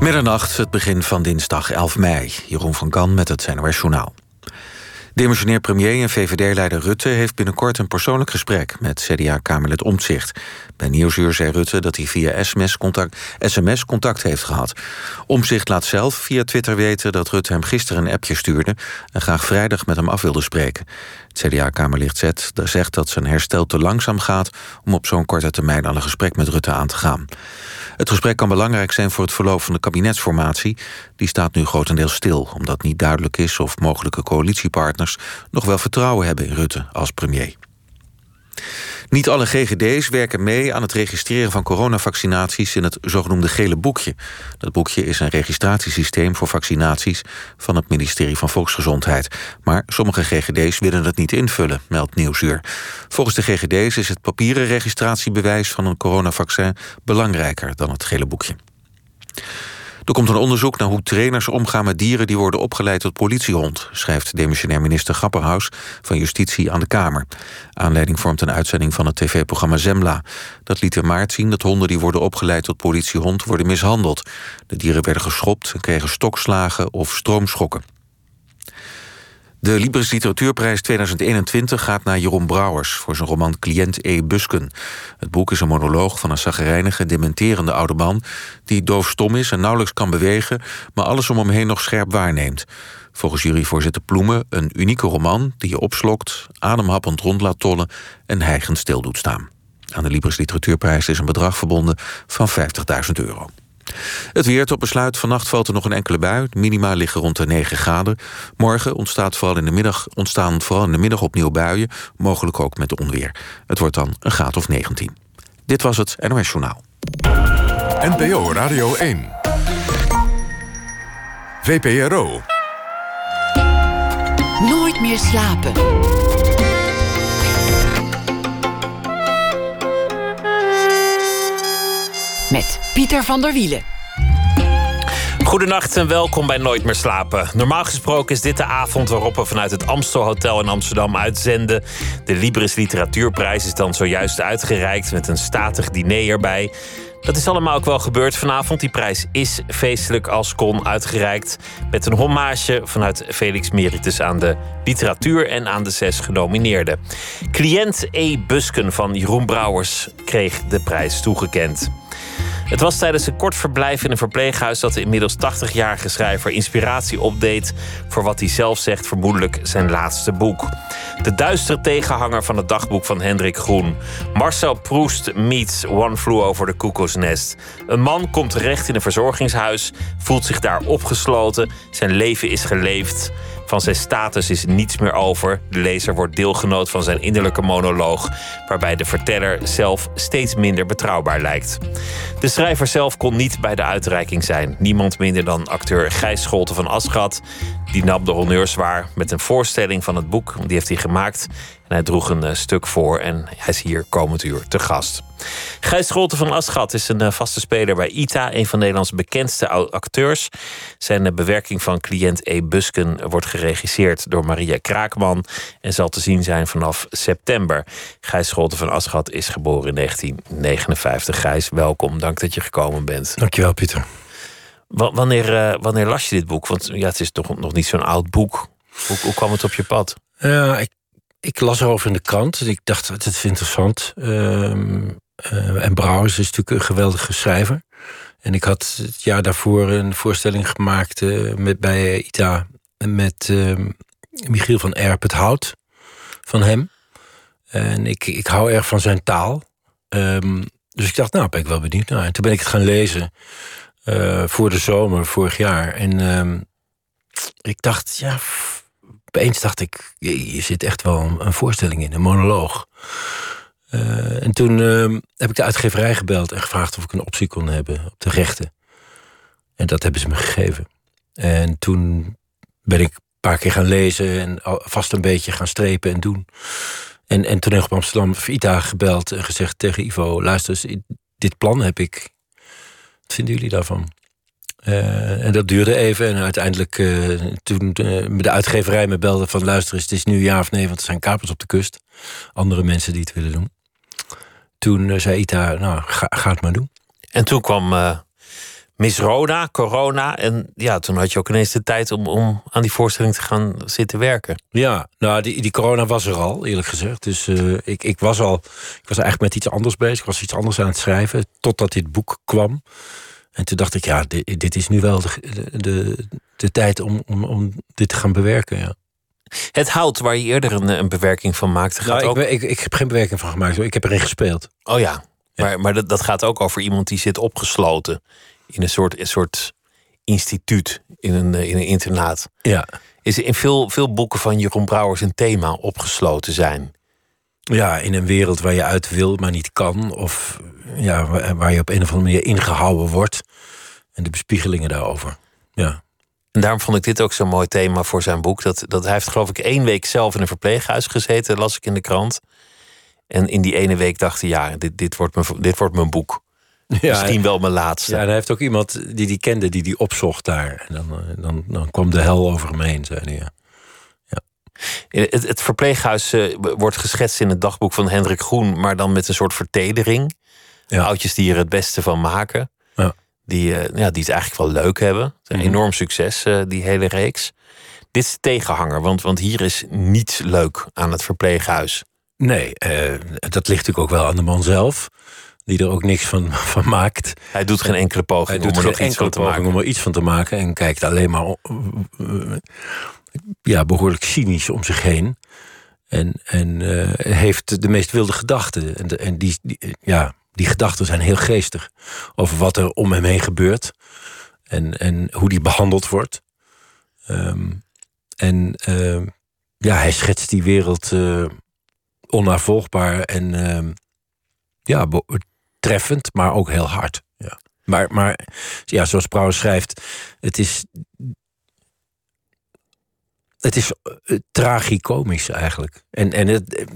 Middernacht, het begin van dinsdag 11 mei. Jeroen van Kan met het NOS Journaal. Demissionair premier en VVD-leider Rutte heeft binnenkort een persoonlijk gesprek met CDA-Kamerlid Omtzigt. Bij Nieuwsuur zei Rutte dat hij via SMS contact, SMS contact heeft gehad. Omtzigt laat zelf via Twitter weten dat Rutte hem gisteren een appje stuurde en graag vrijdag met hem af wilde spreken. Het CDA-Kamerlid Z zegt dat zijn herstel te langzaam gaat om op zo'n korte termijn al een gesprek met Rutte aan te gaan. Het gesprek kan belangrijk zijn voor het verloop van de kabinetsformatie. Die staat nu grotendeels stil, omdat niet duidelijk is of mogelijke coalitiepartners nog wel vertrouwen hebben in Rutte als premier. Niet alle GGD's werken mee aan het registreren van coronavaccinaties in het zogenoemde gele boekje. Dat boekje is een registratiesysteem voor vaccinaties van het ministerie van Volksgezondheid. Maar sommige GGD's willen het niet invullen, meldt Nieuwsuur. Volgens de GGD's is het papieren registratiebewijs van een coronavaccin belangrijker dan het gele boekje. Er komt een onderzoek naar hoe trainers omgaan met dieren die worden opgeleid tot politiehond, schrijft demissionair minister Grapperhaus van Justitie aan de Kamer. Aanleiding vormt een uitzending van het tv-programma Zemla. Dat liet in maart zien dat honden die worden opgeleid tot politiehond worden mishandeld. De dieren werden geschopt en kregen stokslagen of stroomschokken. De Libris Literatuurprijs 2021 gaat naar Jeroen Brouwers... voor zijn roman Cliënt E. Busken. Het boek is een monoloog van een zagrijnige, dementerende oude man... die doofstom is en nauwelijks kan bewegen... maar alles om hem heen nog scherp waarneemt. Volgens juryvoorzitter Ploemen een unieke roman... die je opslokt, ademhappend rond laat tollen... en hijgend stil doet staan. Aan de Libris Literatuurprijs is een bedrag verbonden van 50.000 euro. Het weer tot besluit. Vannacht valt er nog een enkele bui. Minima liggen rond de 9 graden. Morgen ontstaat vooral in de middag, ontstaan vooral in de middag opnieuw buien. Mogelijk ook met onweer. Het wordt dan een graad of 19. Dit was het NOS Journaal. NPO Radio 1. VPRO. Nooit meer slapen. Met Pieter van der Wielen. Goedenacht en welkom bij Nooit meer slapen. Normaal gesproken is dit de avond waarop we vanuit het Amstel Hotel in Amsterdam uitzenden. De Libris Literatuurprijs is dan zojuist uitgereikt met een statig diner erbij. Dat is allemaal ook wel gebeurd vanavond. Die prijs is feestelijk als kon uitgereikt. Met een hommage vanuit Felix Meritus aan de literatuur en aan de zes genomineerden. Cliënt E. Busken van Jeroen Brouwers kreeg de prijs toegekend. Het was tijdens een kort verblijf in een verpleeghuis dat de inmiddels 80-jarige schrijver inspiratie opdeed voor wat hij zelf zegt, vermoedelijk zijn laatste boek. De duistere tegenhanger van het dagboek van Hendrik Groen. Marcel Proust meets One Flew Over the Cuckoo's Nest. Een man komt terecht in een verzorgingshuis, voelt zich daar opgesloten, zijn leven is geleefd. Van zijn status is niets meer over. De lezer wordt deelgenoot van zijn innerlijke monoloog, waarbij de verteller zelf steeds minder betrouwbaar lijkt. De schrijver zelf kon niet bij de uitreiking zijn. Niemand minder dan acteur Gijs Scholte van Aschat. Die nam de honneurs waar met een voorstelling van het boek. Die heeft hij gemaakt. En hij droeg een eh, stuk voor en hij is hier komend uur te gast. Gijs Scholte van Aschat is een eh, vaste speler bij ITA, een van Nederlands bekendste acteurs. Zijn eh, bewerking van cliënt E. Busken wordt geregisseerd door Maria Kraakman en zal te zien zijn vanaf september. Gijs Scholte van Aschat is geboren in 1959. Gijs, welkom. Dank dat je gekomen bent. Dankjewel, Pieter. Wanneer, wanneer las je dit boek? Want ja, het is toch nog niet zo'n oud boek. Hoe, hoe kwam het op je pad? Ja, ik ik las erover in de krant. Ik dacht, het is interessant. Ehm, eh, en Brouwers is natuurlijk een geweldige schrijver. En ik had het jaar daarvoor een voorstelling gemaakt uh, met, bij ITA... met uh, Michiel van Erp, het hout van hem. En ik, ik hou erg van zijn taal. Um, dus ik dacht, nou, ben ik wel benieuwd naar. En toen ben ik het gaan lezen uh, voor de zomer vorig jaar. En ik dacht, ja, opeens dacht ik, je, zit echt wel een, voorstelling in, een monoloog. Uh, en toen uh, heb ik de uitgeverij gebeld en gevraagd of ik een optie kon hebben op de rechten. En dat hebben ze me gegeven. En toen ben ik een paar keer gaan lezen en vast een beetje gaan strepen en doen. En, en toen heb ik op Amsterdam Vita gebeld en gezegd tegen Ivo: luister eens, dit plan heb ik. Wat vinden jullie daarvan? Uh, en dat duurde even. En uiteindelijk, uh, toen uh, de uitgeverij me belde van... luister het is nu ja of nee, want er zijn kapers op de kust. Andere mensen die het willen doen. Toen zei Ita, nou, ga, ga, het maar doen. En toen kwam Miss Rona, corona. En ja, toen had je ook ineens de tijd om, om aan die voorstelling te gaan zitten werken. Ja, nou, die, die corona was er al, eerlijk gezegd. Dus ik, ik was al, ik was eigenlijk met iets anders bezig. Ik was iets anders aan het schrijven, totdat dit boek kwam. En toen dacht ik, ja, dit, dit is nu wel de, de, de, tijd om, om, om dit te gaan bewerken, ja. Het hout waar je eerder een, een bewerking van maakte. Gaat nou, ook... ik, ik, ik, heb geen bewerking van gemaakt. Ik heb erin gespeeld. Oh ja, maar, maar dat, dat gaat ook over iemand die zit opgesloten in een soort, een soort instituut, in een, in een internaat. Ja. Is in veel, veel boeken van Jeroen Brouwers een thema opgesloten zijn? Ja, in een wereld waar je uit wil, maar niet kan. Of ja, waar je op een of andere manier ingehouden wordt. En de bespiegelingen daarover. Ja. En daarom vond ik dit ook zo'n mooi thema voor zijn boek. Dat, dat hij heeft geloof ik één week zelf in een verpleeghuis gezeten, las ik in de krant. En in die ene week dacht hij, ja, dit, dit, wordt, mijn, dit wordt mijn boek. Ja, Misschien wel mijn laatste. Ja, en hij heeft ook iemand die die kende, die die opzocht daar. En dan, eh, dan, dan kwam de hel over hem heen, zei hij. Ja. Het, het, verpleeghuis uh, wordt geschetst in het dagboek van Hendrik Groen, maar dan met een soort vertedering. Ja. Oudjes die er het beste van maken. Ja. Die, uh, ja, die het eigenlijk wel leuk hebben. Het een mm enorm succes, uh, die hele reeks. Dit is de tegenhanger, want, want hier is niets leuk aan het verpleeghuis. Nee, dat ligt natuurlijk ook wel aan de man zelf die er ook niks van, van maakt. Hij doet geen enkele poging Hij doet om er geen enkele poging om er iets van te maken. En kijkt alleen maar ja, behoorlijk cynisch om zich heen. En, en uh, heeft de meest wilde gedachten. En, en die, ja, die gedachten zijn heel geestig. Over wat er om hem heen gebeurt. En, en hoe die behandeld wordt. Um, en uh, ja, hij schetst die wereld uh, onnavolgbaar en uh, ja, treffend, maar ook heel hard. Ja. Maar, maar ja, zoals Brouwer schrijft, het is het is uh, tragicomisch eigenlijk. En, en het, eh,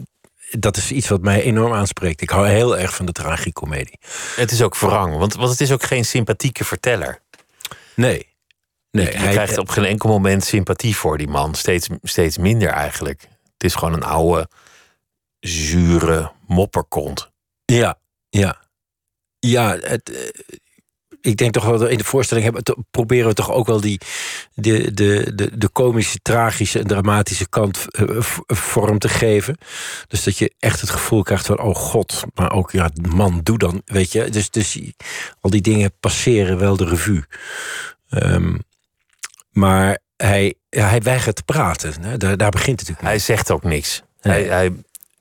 dat is iets wat mij enorm aanspreekt. Ik hou heel erg van de tragicomedie. Het is ook wrang, want, want het is ook geen sympathieke verteller. Nee. nee je, hij, krijgt op geen enkel moment sympathie voor die man. Steeds, steeds minder eigenlijk. Het is gewoon een oude, zure mopperkont. Ja, ja. Ja, het, ik denk toch wel in de voorstelling hebben, proberen we toch ook wel die, de, de, de, de komische, tragische en dramatische kant eh, vorm te geven. Dus dat je echt het gevoel krijgt van, oh god, maar ook, ja, man, doe dan, weet je. Dus, dus al die dingen passeren wel de revue. Um, maar hij, ja, hij weigert te praten. Hè? Daar, daar begint het natuurlijk Hij zegt ook niks. Hij, hij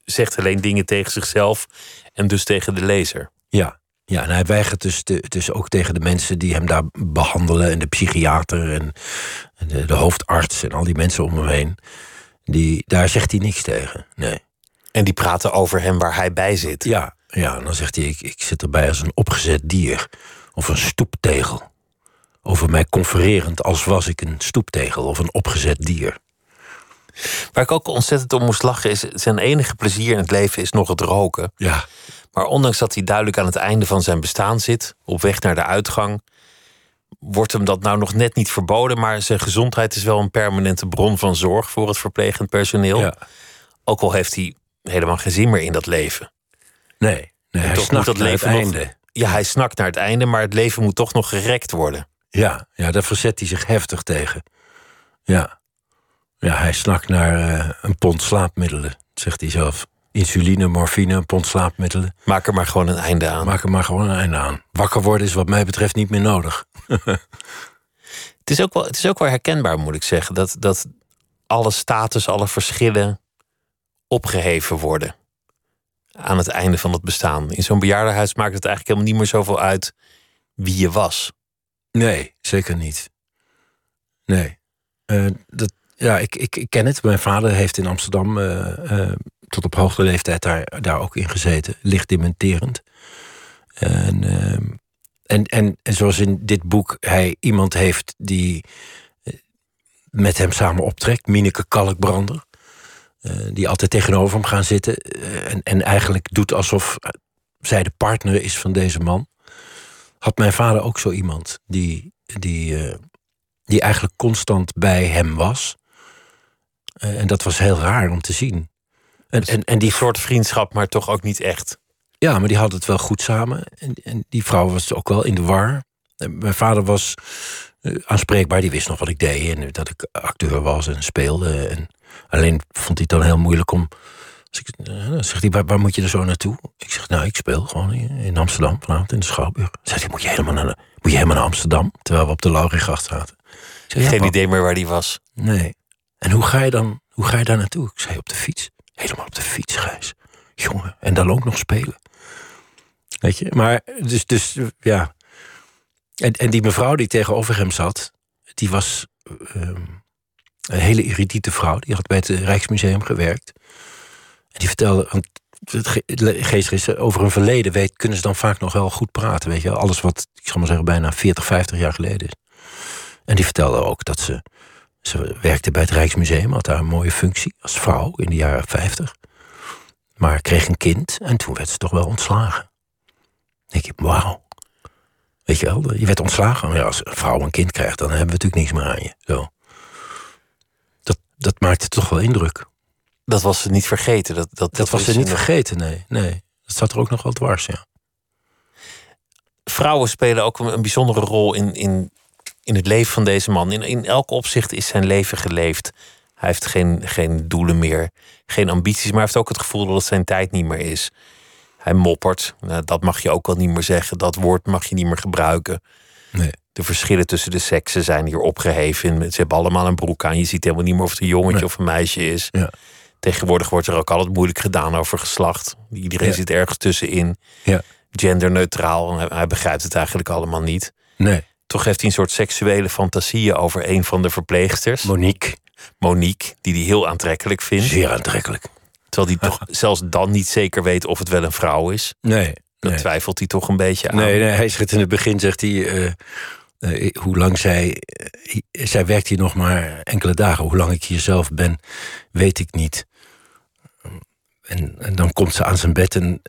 zegt alleen dingen tegen zichzelf en dus tegen de lezer. Ja, ja, en hij weigert dus, dus ook tegen de mensen die hem daar behandelen. En de psychiater en, de, de, hoofdarts en al die mensen om hem heen. Die, daar zegt hij niks tegen. Nee. En die praten over hem waar hij bij zit. Ja, ja en dan zegt hij: ik, ik zit erbij als een opgezet dier. Of een stoeptegel. Over mij confererend als was ik een stoeptegel of een opgezet dier. Waar ik ook ontzettend om moest lachen is... zijn enige plezier in het leven is nog het roken. Ja. Maar ondanks dat hij duidelijk aan het einde van zijn bestaan zit, op weg naar de uitgang, wordt hem dat nou nog net niet verboden. Maar zijn gezondheid is wel een permanente bron van zorg voor het verplegend personeel. Ja. Ook al heeft hij helemaal geen zin meer in dat leven. Nee, nee hij moet dat leven nog, einde. Ja, hij snakt naar het einde, maar het leven moet toch nog gerekt worden. Ja, ja daar verzet hij zich heftig tegen. Ja, ja hij snakt naar uh, een pond slaapmiddelen, zegt hij zelf insuline, morfine, een pond slaapmiddelen. Maak er maar gewoon een einde aan. Maak er maar gewoon een einde aan. Wakker worden is wat mij betreft niet meer nodig. het, is ook wel, het is ook wel herkenbaar, moet ik zeggen, dat, dat alle status, alle verschillen opgeheven worden aan het einde van het bestaan. In zo'n bejaardenhuis maakt het eigenlijk helemaal niet meer zoveel uit wie je was. Nee, zeker niet. Nee. Uh, dat, ja, ik, ik, ik, ken het. Mijn vader heeft in Amsterdam uh, uh, tot op hoogte leeftijd daar, daar ook in gezeten. Licht dementerend. En, ehm, en, en, en zoals in dit boek hij iemand heeft die eh, met hem samen optrekt. Mineke Kalkbrander. Uh, die altijd tegenover hem gaan zitten. Uh, en, en eigenlijk doet alsof zij de partner is van deze man. Had mijn vader ook zo iemand die, die, die eigenlijk constant bij hem was. en dat was heel raar om te zien. En, en, en die soort vriendschap, maar toch ook niet echt. Ja, maar die hadden het wel goed samen. En, en die vrouw was ook wel in de war. mijn vader was uh, aanspreekbaar, die wist nog wat ik deed en dat ik acteur was en speelde. En alleen vond hij het dan heel moeilijk om. Dus ik, uh, zegt hij, waar, waar, moet je er zo naartoe? Ik zeg, nou, ik speel gewoon in, Amsterdam vanavond in de Schouwburg. Zegt hij, moet je helemaal naar, moet je helemaal naar Amsterdam? Terwijl we op de Lauriegracht zaten. Zeg, Geen ja, idee meer waar die was. Nee. En hoe ga je dan, hoe ga je daar naartoe? Ik zei, op de fiets. Helemaal op de fiets, Gijs. Jongen, en dan ook nog spelen. Weet je, maar dus, dus ja. En, en die mevrouw die tegenover hem zat, die was um, een hele erudite vrouw. Die had bij het Rijksmuseum gewerkt. En die vertelde, want geestig is, over een verleden weet, kunnen ze dan vaak nog wel goed praten. Weet je, alles wat, ik zal maar zeggen, bijna 40, 50 jaar geleden is. En die vertelde ook dat ze, ze werkte bij het Rijksmuseum, had daar een mooie functie als vrouw in de jaren 50. Maar kreeg een kind en toen werd ze toch wel ontslagen. Denk je, wauw. Weet je wel, je werd ontslagen. Ja, als een vrouw een kind krijgt, dan hebben we natuurlijk niks meer aan je. Zo. Dat, dat maakte toch wel indruk. Dat was ze niet vergeten. Dat, dat, dat, was ze niet vergeten, nee, nee. Dat zat er ook nog wel dwars, ja. Vrouwen spelen ook een, een bijzondere rol in, in, in het leven van deze man. In, in elk opzicht is zijn leven geleefd. Hij heeft geen, geen doelen meer, geen ambities, maar hij heeft ook het gevoel dat het zijn tijd niet meer is. Hij moppert. Nou, dat mag je ook al niet meer zeggen. Dat woord mag je niet meer gebruiken. Nee. De verschillen tussen de seksen zijn hier opgeheven. Ze hebben allemaal een broek aan. Je ziet helemaal niet meer of het een jongetje of een meisje is. Ja. Tegenwoordig wordt er ook altijd moeilijk gedaan over geslacht. Iedereen Ja. zit ergens tussenin. Ja. Genderneutraal. Hij begrijpt het eigenlijk allemaal niet. Nee. Toch heeft hij een soort seksuele fantasieën over een van de verpleegsters. Monique, Monique, die hij heel aantrekkelijk vindt. zeer aantrekkelijk. Terwijl hij toch zelfs dan niet zeker weet of het wel een vrouw is. Nee. Dat nee. twijfelt hij toch een beetje aan. Nee, nee, hij zegt in het begin, zegt hij, eh, eh, hoe lang zij, eh, zij werkt hier nog maar enkele dagen. Hoe lang ik hier zelf ben, weet ik niet. En, en dan komt ze aan zijn bed en,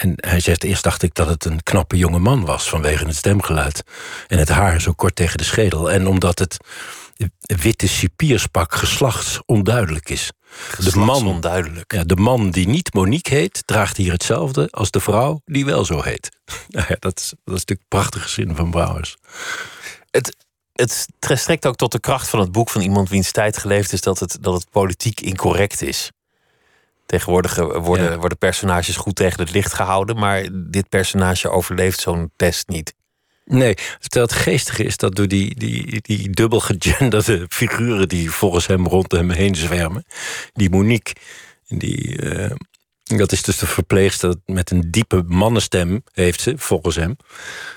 en hij zegt, eerst dacht ik dat het een knappe jonge man was vanwege het stemgeluid. En het haar zo kort tegen de schedel. En omdat het witte cipierspak geslachtsonduidelijk is. De man, onduidelijk. ja, de man die niet Monique heet, draagt hier hetzelfde als de vrouw die wel zo heet. Nou ja, dat, is, dat is natuurlijk prachtige zin van Brouwers. Het, het strekt ook tot de kracht van het boek van iemand wiens tijd geleefd is dat het, dat het politiek incorrect is. Tegenwoordig eh, worden, Ja. worden personages goed tegen het licht gehouden, maar dit personage overleeft zo'n test niet. Nee, terwijl het geestige is dat door die, die, die dubbel gegenderde figuren die volgens hem rond hem heen zwermen, die Monique, die, eh, dat is dus de verpleegster met een diepe mannenstem, heeft ze, volgens hem.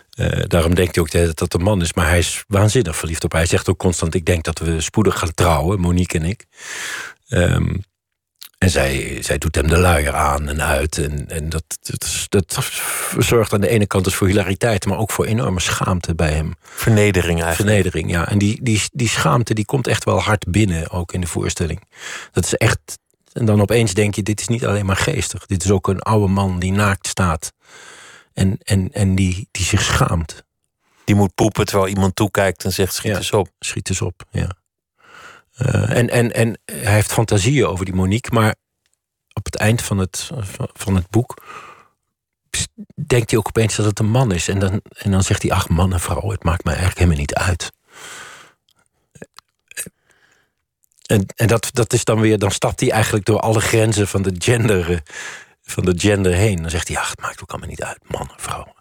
Eh, daarom denkt hij ook dat het een man is, maar hij is waanzinnig verliefd op haar. Hij zegt ook constant: Ik denk dat we spoedig gaan trouwen, Monique en ik. Ehm, en zij, zij doet hem de luier aan en uit. En, en dat, dat, dat zorgt aan de ene kant dus voor hilariteit, maar ook voor enorme schaamte bij hem. Vernedering eigenlijk. Vernedering, ja. En die, die, die schaamte die komt echt wel hard binnen, ook in de voorstelling. Dat is echt. En dan opeens denk je: dit is niet alleen maar geestig. Dit is ook een oude man die naakt staat. En, en, en die, die zich schaamt. Die moet poepen terwijl iemand toekijkt en zegt schiet Ja. eens op. Schiet eens op, ja. Eh, en, en, en hij heeft fantasieën over die Monique, maar op het eind van het, van het boek denkt hij ook opeens dat het een man is. En dan, en dan zegt hij, ach man en vrouw, het maakt mij eigenlijk helemaal niet uit. En, en dat, dat is dan weer, dan stapt hij eigenlijk door alle grenzen van de gender, van de gender heen. Dan zegt hij, ach, het maakt ook allemaal niet uit, man en vrouw.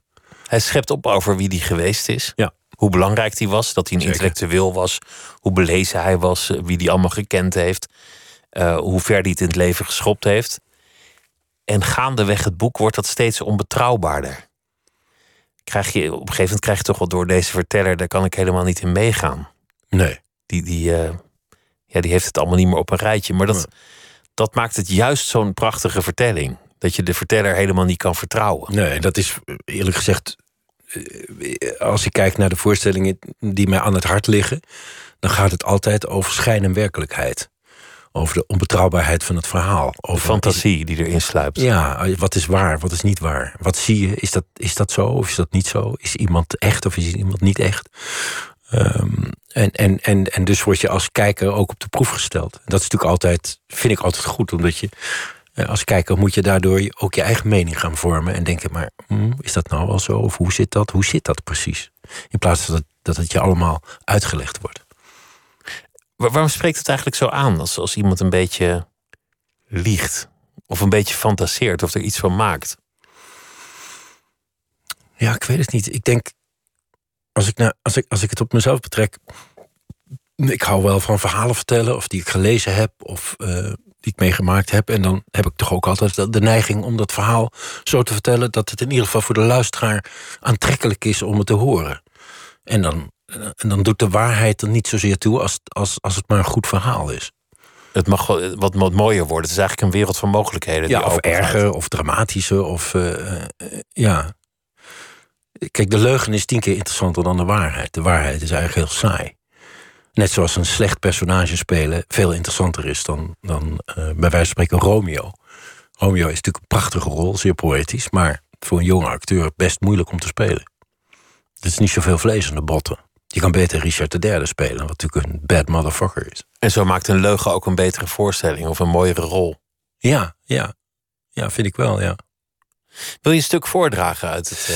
Hij schept op over wie die geweest is. Ja. Hoe belangrijk die was, dat hij een Zeker. intellectueel was. Hoe belezen hij was, eh, wie die allemaal gekend heeft. eh, hoe ver hij het in het leven geschopt heeft. En gaandeweg het boek wordt dat steeds onbetrouwbaarder. Krijg je, op een gegeven moment krijg je toch wel door deze verteller... daar kan ik helemaal niet in meegaan. Nee. Die, die, eh, ja, die heeft het allemaal niet meer op een rijtje. Maar dat, Nee. dat maakt het juist zo'n prachtige vertelling. Dat je de verteller helemaal niet kan vertrouwen. Nee, dat is eerlijk gezegd. Eh, Als ik kijk naar de voorstellingen die mij aan het hart liggen, dan gaat het altijd over schijn en werkelijkheid. Over de onbetrouwbaarheid van het verhaal. De Over fantasie die erin sluipt. Ja, wat is waar, wat is niet waar? Wat zie je? Is dat, is dat zo of is dat niet zo? Is iemand echt of is iemand niet echt? Ehm, en, en, en, en dus word je als kijker ook op de proef gesteld. Dat is natuurlijk altijd, vind ik altijd goed, omdat je Eh, Als kijker moet je daardoor ook je eigen mening gaan vormen en denken, maar hm, is dat nou wel zo? Of hoe zit dat? Hoe zit dat precies? In plaats van dat, dat het je allemaal uitgelegd wordt. Waar- waarom spreekt het eigenlijk zo aan als, als iemand een beetje liegt? Of een beetje fantaseert of er iets van maakt? Ja, ik weet het niet. Ik denk, als ik, nou, als ik, als ik het op mezelf betrek. Ik hou wel van verhalen vertellen, of die ik gelezen heb, of eh, die ik meegemaakt heb. En dan heb ik toch ook altijd de- neiging om dat verhaal zo te vertellen dat het in ieder geval voor de luisteraar aantrekkelijk is om het te horen. En dan, en dan doet de waarheid er niet zozeer toe als, als, als het maar een goed verhaal is. Het mag wel wat, wat mooier worden. Het is eigenlijk een wereld van mogelijkheden. Ja, die of erger, of dramatischer, of eh, eh, ja. Kijk, de leugen is tien keer interessanter dan de waarheid. De waarheid is eigenlijk heel saai. Net zoals een slecht personage spelen veel interessanter is dan, dan eh, bij wijze van spreken Romeo. Romeo is natuurlijk een prachtige rol, zeer poëtisch, maar voor een jonge acteur best moeilijk om te spelen. Er is niet zoveel vlees aan de botten. Je kan beter Richard III spelen, wat natuurlijk een bad motherfucker is. En zo maakt een leugen ook een betere voorstelling of een mooiere rol. Ja, ja. Ja, vind ik wel, ja. Wil je een stuk voordragen uit het.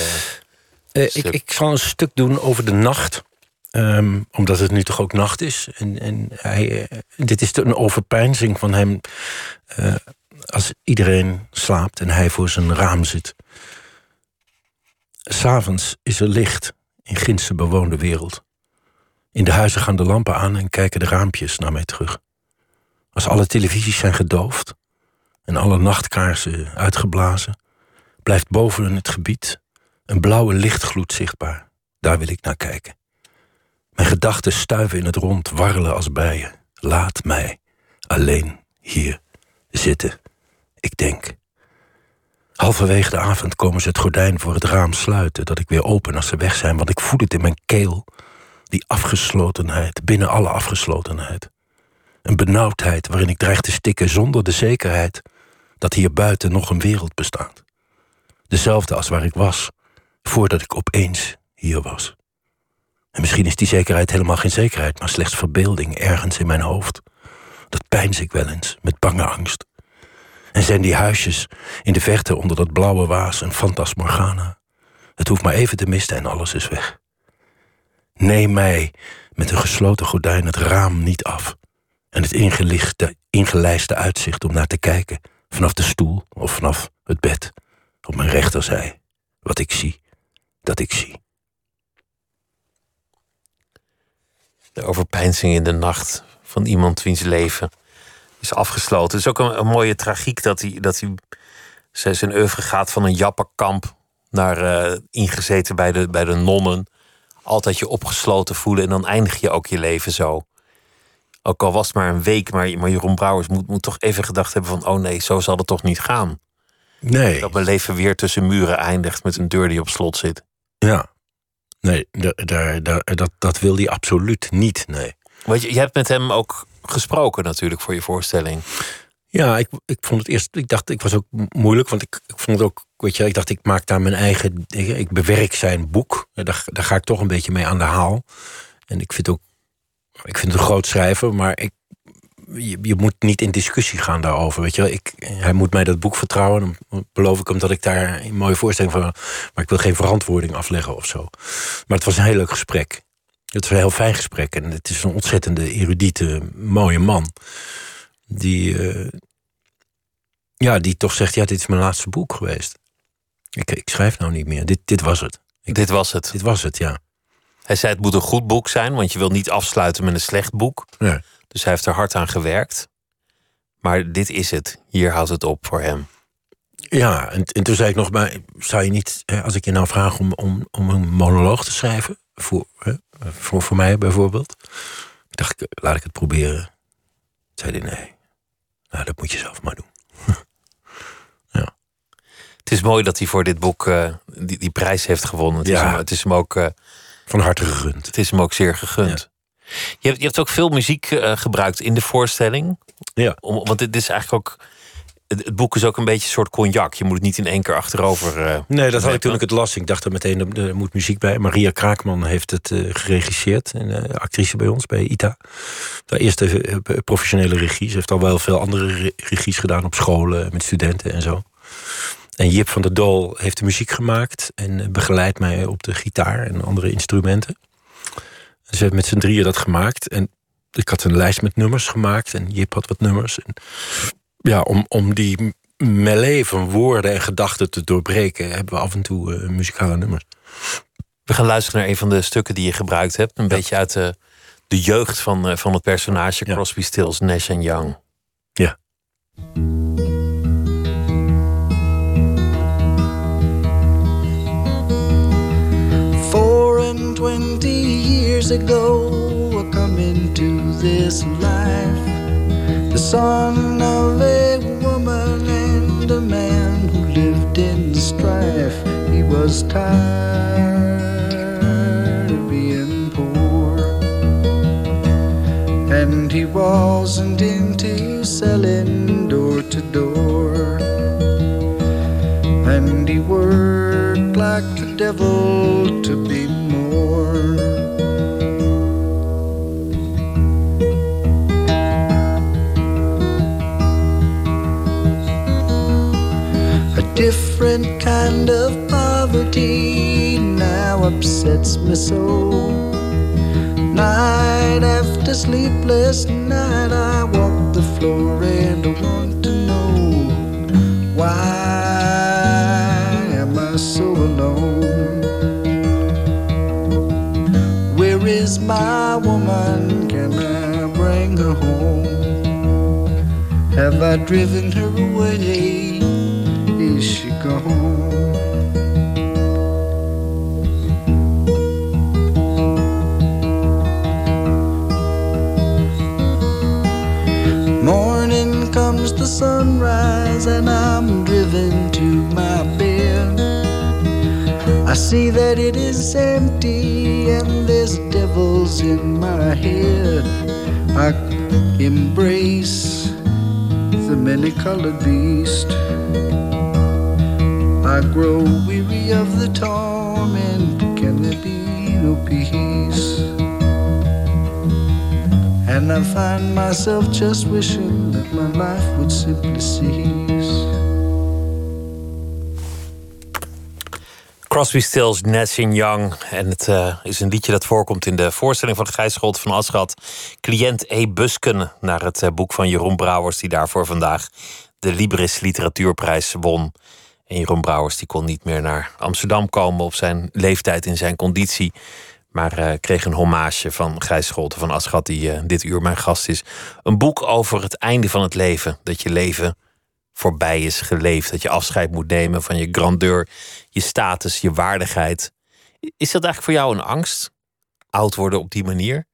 eh, Eh, ik, ik zal een stuk doen over de nacht. Ehm, omdat het nu toch ook nacht is. En, en hij, eh, dit is een overpeinzing van hem. eh, als iedereen slaapt en hij voor zijn raam zit. S'avonds is er licht in ginse bewoonde wereld. In de huizen gaan de lampen aan en kijken de raampjes naar mij terug. Als alle televisies zijn gedoofd en alle nachtkaarsen uitgeblazen, blijft boven het gebied een blauwe lichtgloed zichtbaar. Daar wil ik naar kijken. Mijn gedachten stuiven in het rond, warrelen als bijen. Laat mij alleen hier zitten. Ik denk. Halverwege de avond komen ze het gordijn voor het raam sluiten, dat ik weer open als ze weg zijn, want ik voel het in mijn keel. Die afgeslotenheid, binnen alle afgeslotenheid. Een benauwdheid waarin ik dreig te stikken zonder de zekerheid dat hier buiten nog een wereld bestaat. Dezelfde als waar ik was, voordat ik opeens hier was. En misschien is die zekerheid helemaal geen zekerheid, maar slechts verbeelding ergens in mijn hoofd. Dat pijns ik wel eens, met bange angst. En zijn die huisjes in de verte onder dat blauwe waas een fantasmorgana? Het hoeft maar even te misten en alles is weg. Neem mij met een gesloten gordijn het raam niet af. En het ingelichte, ingelijste uitzicht om naar te kijken, vanaf de stoel of vanaf het bed, op mijn rechterzij. Wat ik zie, dat ik zie. De overpeinzing in de nacht van iemand wiens leven is afgesloten. Het is ook een, een mooie tragiek dat hij, dat hij zijn zijn oeuvre gaat van een jappenkamp naar eh, ingezeten bij de, bij de nonnen. Altijd je opgesloten voelen en dan eindig je ook je leven zo. Ook al was het maar een week, maar, maar Jeroen Brouwers moet, moet toch even gedacht hebben van... oh nee, zo zal het toch niet gaan. Nee. Dat mijn leven weer tussen muren eindigt met een deur die op slot zit. Ja. Nee, da- daar, daar, dat, dat wil hij absoluut niet, nee. Want je, je hebt met hem ook gesproken natuurlijk voor je voorstelling. Ja, ik, ik vond het eerst, ik dacht, ik was ook mo- moeilijk, want ik, ik vond het ook, weet je, ik dacht, ik maak daar mijn eigen, ik, ik bewerk zijn boek. Daar, daar ga ik toch een beetje mee aan de haal. En ik vind ook, ik vind het een groot schrijver, maar ik, je, je moet niet in discussie gaan daarover, weet je wel. Ik, hij moet mij dat boek vertrouwen, dan beloof ik hem dat ik daar een mooie voorstelling van, maar ik wil geen verantwoording afleggen of zo. Maar het was een heel leuk gesprek. Het was een heel fijn gesprek en het is een ontzettende erudite, mooie man. Die, eh, ja, die toch zegt, ja, dit is mijn laatste boek geweest. Ik, ik schrijf nou niet meer. Dit, dit was het. Ik- Dit was het. Dit was het, ja. Hij zei het moet een goed boek zijn, want je wil niet afsluiten met een slecht boek. Ja. Dus hij heeft er hard aan gewerkt. Maar dit is het. Hier houdt het op voor hem. Ja, en, en toen zei ik nog, maar zou je niet, als ik je nou vraag om, om, om een monoloog te schrijven, voor, hè, voor, voor mij bijvoorbeeld, ik dacht, ik, laat ik het proberen. Toen zei hij, nee, nou, dat moet je zelf maar doen. Het is mooi dat hij voor dit boek eh, die, die prijs heeft gewonnen. Het, is, Ja. hem, het, is, hem ook, eh, Van harte gegund. het is hem ook zeer gegund. Je, hebt, je hebt ook veel muziek eh, gebruikt in de voorstelling. Ja. Om, want dit is eigenlijk ook het, boek is ook een beetje een soort cognac. Je moet het niet in één keer achterover. Uh, nee, dat had ik toen ik het las. Ik dacht er meteen, er moet muziek bij. Maria Kraakman heeft het uh, geregisseerd. Een actrice bij ons, bij ITA. De eerste professionele regie. Ze heeft al wel veel andere regies gedaan op scholen, met studenten en zo. En Jip van der Dool heeft de muziek gemaakt en begeleidt mij op de gitaar en andere instrumenten. Ze hebben met z'n drieën dat gemaakt. En ik had een lijst met nummers gemaakt en Jip had wat nummers. En ja, om, om die melee van woorden en gedachten te doorbreken, hebben we af en toe uh, muzikale nummers. We gaan luisteren naar een van de stukken die je gebruikt hebt. Een beetje uit de, de jeugd van, uh, van het personage Crosby, Stills, Nash Young. Ja. Years ago, I come into this life. The son of a woman and a man who lived in strife. He was tired of being poor, and he wasn't into selling door to door. And he worked like the devil to be kind of poverty now upsets me so. Night after sleepless night, I walk the floor and I want to know why am I so alone? Where is my woman? Can I bring her home? Have I driven her away? is she gone? Sunrise, and I'm driven to my bed. I see that it is empty, and there's devils in my head. I embrace the many colored beast. I grow weary of the torment. Can there be no peace? And I find myself just wishing my life cease. Crosby, Stills, Nash Young. En het uh, is een liedje dat voorkomt in de voorstelling van Gijs Scholt van Aschat. Cliënt E. Busken, naar het uh, boek van Jeroen Brouwers... die daarvoor vandaag de Libris Literatuurprijs won. En Jeroen Brouwers die kon niet meer naar Amsterdam komen op zijn leeftijd in zijn conditie. Maar uh, kreeg een hommage van Gijs Scholten van Aschat, die uh, dit uur mijn gast is. Een boek over het einde van het leven. Dat je leven voorbij is geleefd. Dat je afscheid moet nemen van je grandeur, je status, je waardigheid. Is dat eigenlijk voor jou een angst? Oud worden op die manier?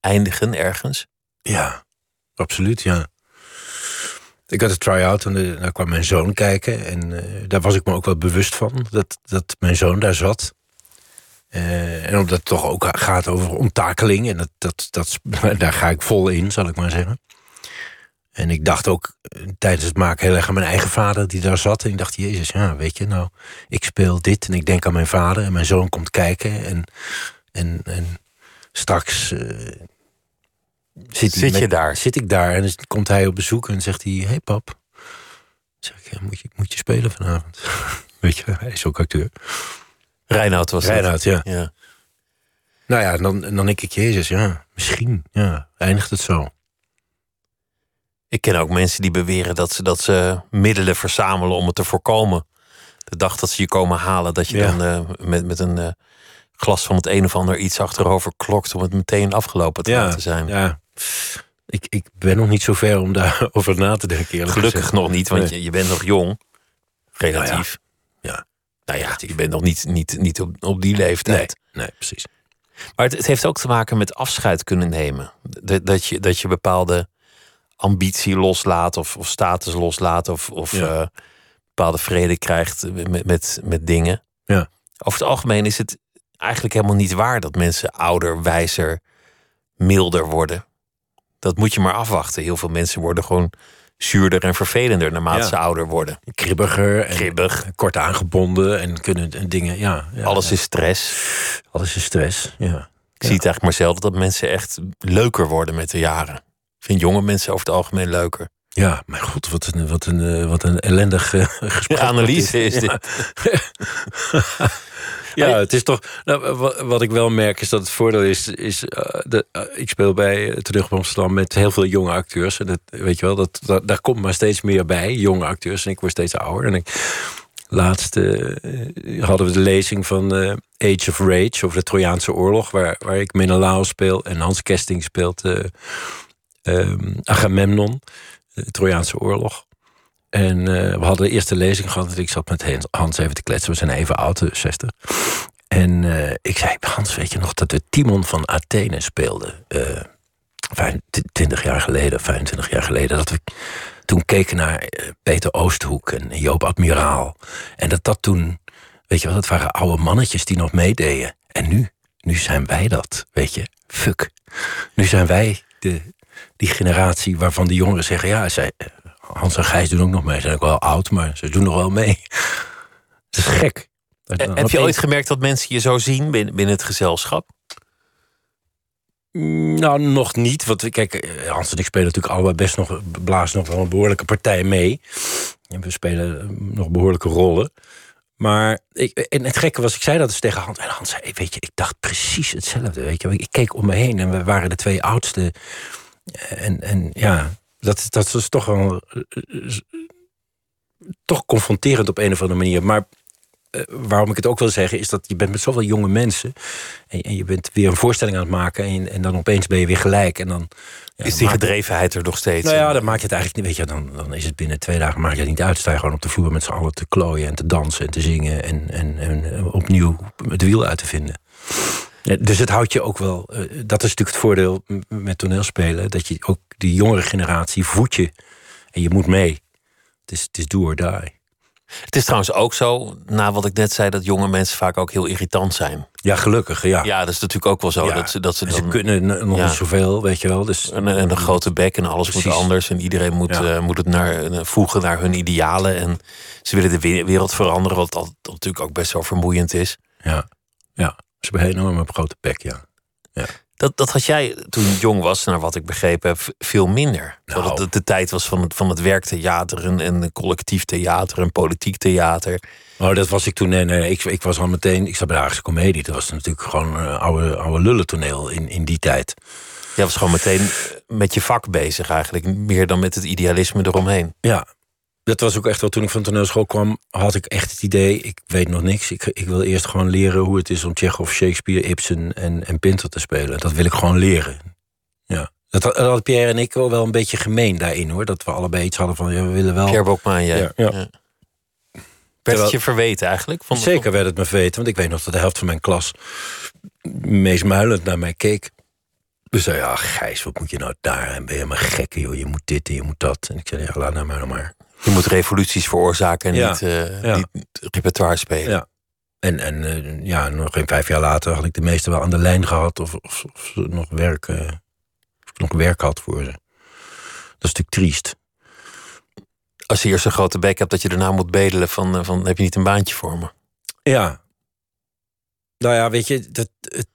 Eindigen ergens? Ja, absoluut, ja. Ik had een try-out en daar kwam mijn zoon kijken. En uh, daar was ik me ook wel bewust van, dat, dat mijn zoon daar zat. Uh, en omdat het toch ook gaat over onttakeling. En dat, dat, dat, daar ga ik vol in, zal ik maar zeggen. En ik dacht ook uh, tijdens het maken heel erg aan mijn eigen vader die daar zat. En ik dacht, jezus, ja, weet je, nou, ik speel dit en ik denk aan mijn vader. En mijn zoon komt kijken. En, en, en straks Zit, zit je daar? Zit ik daar en dan komt hij op bezoek en zegt hij: Hey pap. Dan zeg ik: ja, moet, je, moet je spelen vanavond? Weet je, hij is ook acteur. Reinoud was Reinoud, ja. ja. Nou ja, dan, dan denk ik: Jezus, ja, misschien. Ja, eindigt het zo. Ik ken ook mensen die beweren dat ze, dat ze middelen verzamelen om het te voorkomen. De dag dat ze je komen halen, dat je dan uh, met, met een uh, glas van het een of ander iets achterover klokt om het meteen afgelopen te ja, laten zijn. Ja, ik, ik ben nog niet zo ver om daarover na te denken. Gelukkig nog niet, want je, je bent nog jong. Relatief. Nou ja. Ja, je bent nog niet, niet, niet op, op die leeftijd. Nee, nee precies. Maar het, het, heeft ook te maken met afscheid kunnen nemen. Dat, dat, je, dat je bepaalde ambitie loslaat of, of status loslaat of, of uh, bepaalde vrede krijgt met, met, met dingen. Ja. Over het algemeen is het eigenlijk helemaal niet waar dat mensen ouder, wijzer, milder worden dat moet je maar afwachten. Heel veel mensen worden gewoon zuurder en vervelender naarmate Ja. ze ouder worden. Kribbiger en Kribbig. kort aangebonden en kunnen en dingen, ja. ja Alles ja. is stress. alles is stress, ja. Ik zie het eigenlijk maar zelden dat mensen echt leuker worden met de jaren. Ik vind jonge mensen over het algemeen leuker. Ja, mijn god, wat een, wat een, eh, wat een ellendig gesprek. De analyse is Ja. dit. Ja, het is toch. Nou, wa- wat ik wel merk is dat het voordeel is. is eh, de, eh, ik speel bij uh, Terug op Amsterdam met heel veel jonge acteurs. En dat, weet je wel, dat, dat, daar komt maar steeds meer bij, jonge acteurs. En ik word steeds ouder. En ik, laatst eh, hadden we de lezing van eh, Age of Rage over de Trojaanse oorlog, waar, waar ik Menelao speel en Hans Kesting speelt eh, ehm, Agamemnon, de Trojaanse oorlog. En eh, we hadden de eerste lezing gehad. En ik zat met Hans- even te kletsen. We zijn even oud, eh, 60. En eh, ik zei, Hans, weet je nog dat we Timon van Athene speelden? eh, t- 20 jaar geleden, 25 jaar geleden. Dat we toen keken naar eh, Peter Oosthoek en Joop Admiraal. En dat dat toen, weet je wel, dat waren oude mannetjes die nog meededen. En nu, nu zijn wij dat, weet je. Fuck. Nu zijn wij de, die generatie waarvan de jongeren zeggen... ja, zij, eh, Hans en Gijs doen ook nog mee. Ze zijn ook wel oud, maar ze doen nog wel mee. Het is gek. Eh, Heb je ooit gemerkt dat mensen je zo zien binnen, binnen het gezelschap? Nou, nog niet. Want kijk, eh, Hans en ik spelen natuurlijk allebei best nog... blazen nog wel een behoorlijke partij mee. En we spelen eh, nog behoorlijke rollen. Maar ik, en het gekke was, ik zei dat eens tegen Hans. En Hans zei, weet je, ik dacht precies hetzelfde. Weet je. Ik keek om me heen en we waren de twee oudste. En, en ja, dat, dat was toch wel... eh, eh, toch confronterend op een of andere manier. Maar eh, waarom ik het ook wil zeggen, is dat je bent met zoveel jonge mensen. En, en je bent weer een voorstelling aan het maken. En, en dan opeens ben je weer gelijk. En dan, ja, Is die maakt- gedrevenheid er nog steeds? nou ja, dan maak je het eigenlijk niet. Weet je, dan, dan is het binnen twee dagen maak je het niet uit. Sta je gewoon op de vloer met z'n allen te klooien en te dansen en te zingen. En, en, en opnieuw het wiel uit te vinden. Ja, Dus het houdt je ook wel. eh, dat is natuurlijk het voordeel met toneelspelen. Dat je ook die jongere generatie voedt je. En je moet mee. Het is, het is do or die. Het is trouwens ook zo, na wat ik net zei, dat jonge mensen vaak ook heel irritant zijn. Ja, gelukkig. Ja. Ja, dat is natuurlijk ook wel zo. Ja. Dat ze, dat ze En ze dan kunnen nog Ja. zoveel, weet je wel. Dus, en, en een grote bek en alles moet anders. En iedereen moet, Ja. eh, moet het naar, eh, voegen naar hun idealen. En ze willen de we- wereld veranderen, wat al- natuurlijk ook best wel vermoeiend is. ja. ja, ze hebben een enorme grote bek, ja. Dat, dat had jij toen je jong was, naar wat ik begrepen heb, veel minder. Nou. het de, tijd was van het, van het werktheater en, en een collectief theater en politiek theater. Oh, dat was ik toen. Nee, nee, ik, ik was al meteen. Ik zat bij de Haagse Comedie. Dat was natuurlijk gewoon uh, oude, oude lullentoneel in, in die tijd. Jij was gewoon meteen met je vak bezig eigenlijk. Meer dan met het idealisme eromheen. Ja, dat was ook echt wel toen ik van toneelschool kwam. had ik echt het idee. Ik weet nog niks. Ik, ik wil eerst gewoon leren hoe het is om Tsjechov, Shakespeare, Ibsen en, en Pinter te spelen. Dat wil ik gewoon leren. Ja. Dat, had- dat Pierre en ik wel wel een beetje gemeen daarin hoor. Dat we allebei iets hadden van. Ja, we willen wel. Pierre Bokma, jij. Ja, ja. Werd het je verweten eigenlijk? Van, Zeker werd het me verweten, want ik weet nog dat de helft van mijn klas meest muilend naar mij keek. Dus zei, ja, Gijs, wat moet je nou daar? En ben je maar gek, joh, je moet dit en je moet dat. En ik zei, ja, laat nou maar, maar. Je moet revoluties veroorzaken en Ja, niet, ja. niet repertoire spelen. Ja. En, en eh, ja, nog geen vijf jaar later had ik de meeste wel aan de lijn gehad. Of, of, of ze nog werk, eh, of ik nog werk had voor ze. Dat is natuurlijk triest. Als je eerst een grote bek hebt, dat je daarna moet bedelen van, van heb je niet een baantje voor me? Ja. Nou ja, weet je, dat, het,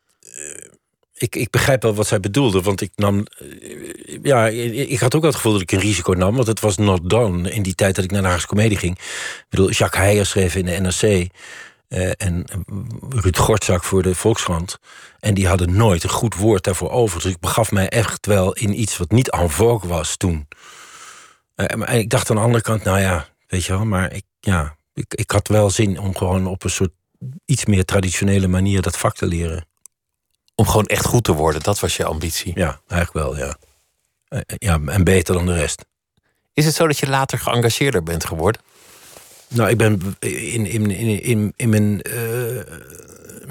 ik, ik begrijp wel wat zij bedoelde. Want ik nam. eh, ja, ik had ook het gevoel dat ik een risico nam. Want het was not done in die tijd dat ik naar de Haagse Comedie ging. Ik bedoel, Jacques Heijer schreef in de NRC. eh, en Ruud Gortzak voor de Volkskrant. En die hadden nooit een goed woord daarvoor over. Dus ik begaf mij echt wel in iets wat niet en vogue was toen. Eh, maar ik dacht aan de andere kant, nou ja, weet je wel, maar ik, ja, ik, ik had wel zin om gewoon op een soort iets meer traditionele manier dat vak te leren. Om gewoon echt goed te worden, dat was je ambitie. Ja, eigenlijk wel, ja. Eh, Ja, en beter dan de rest. Is het zo dat je later geëngageerder bent geworden? Nou, ik ben in, in, in, in, in mijn eh,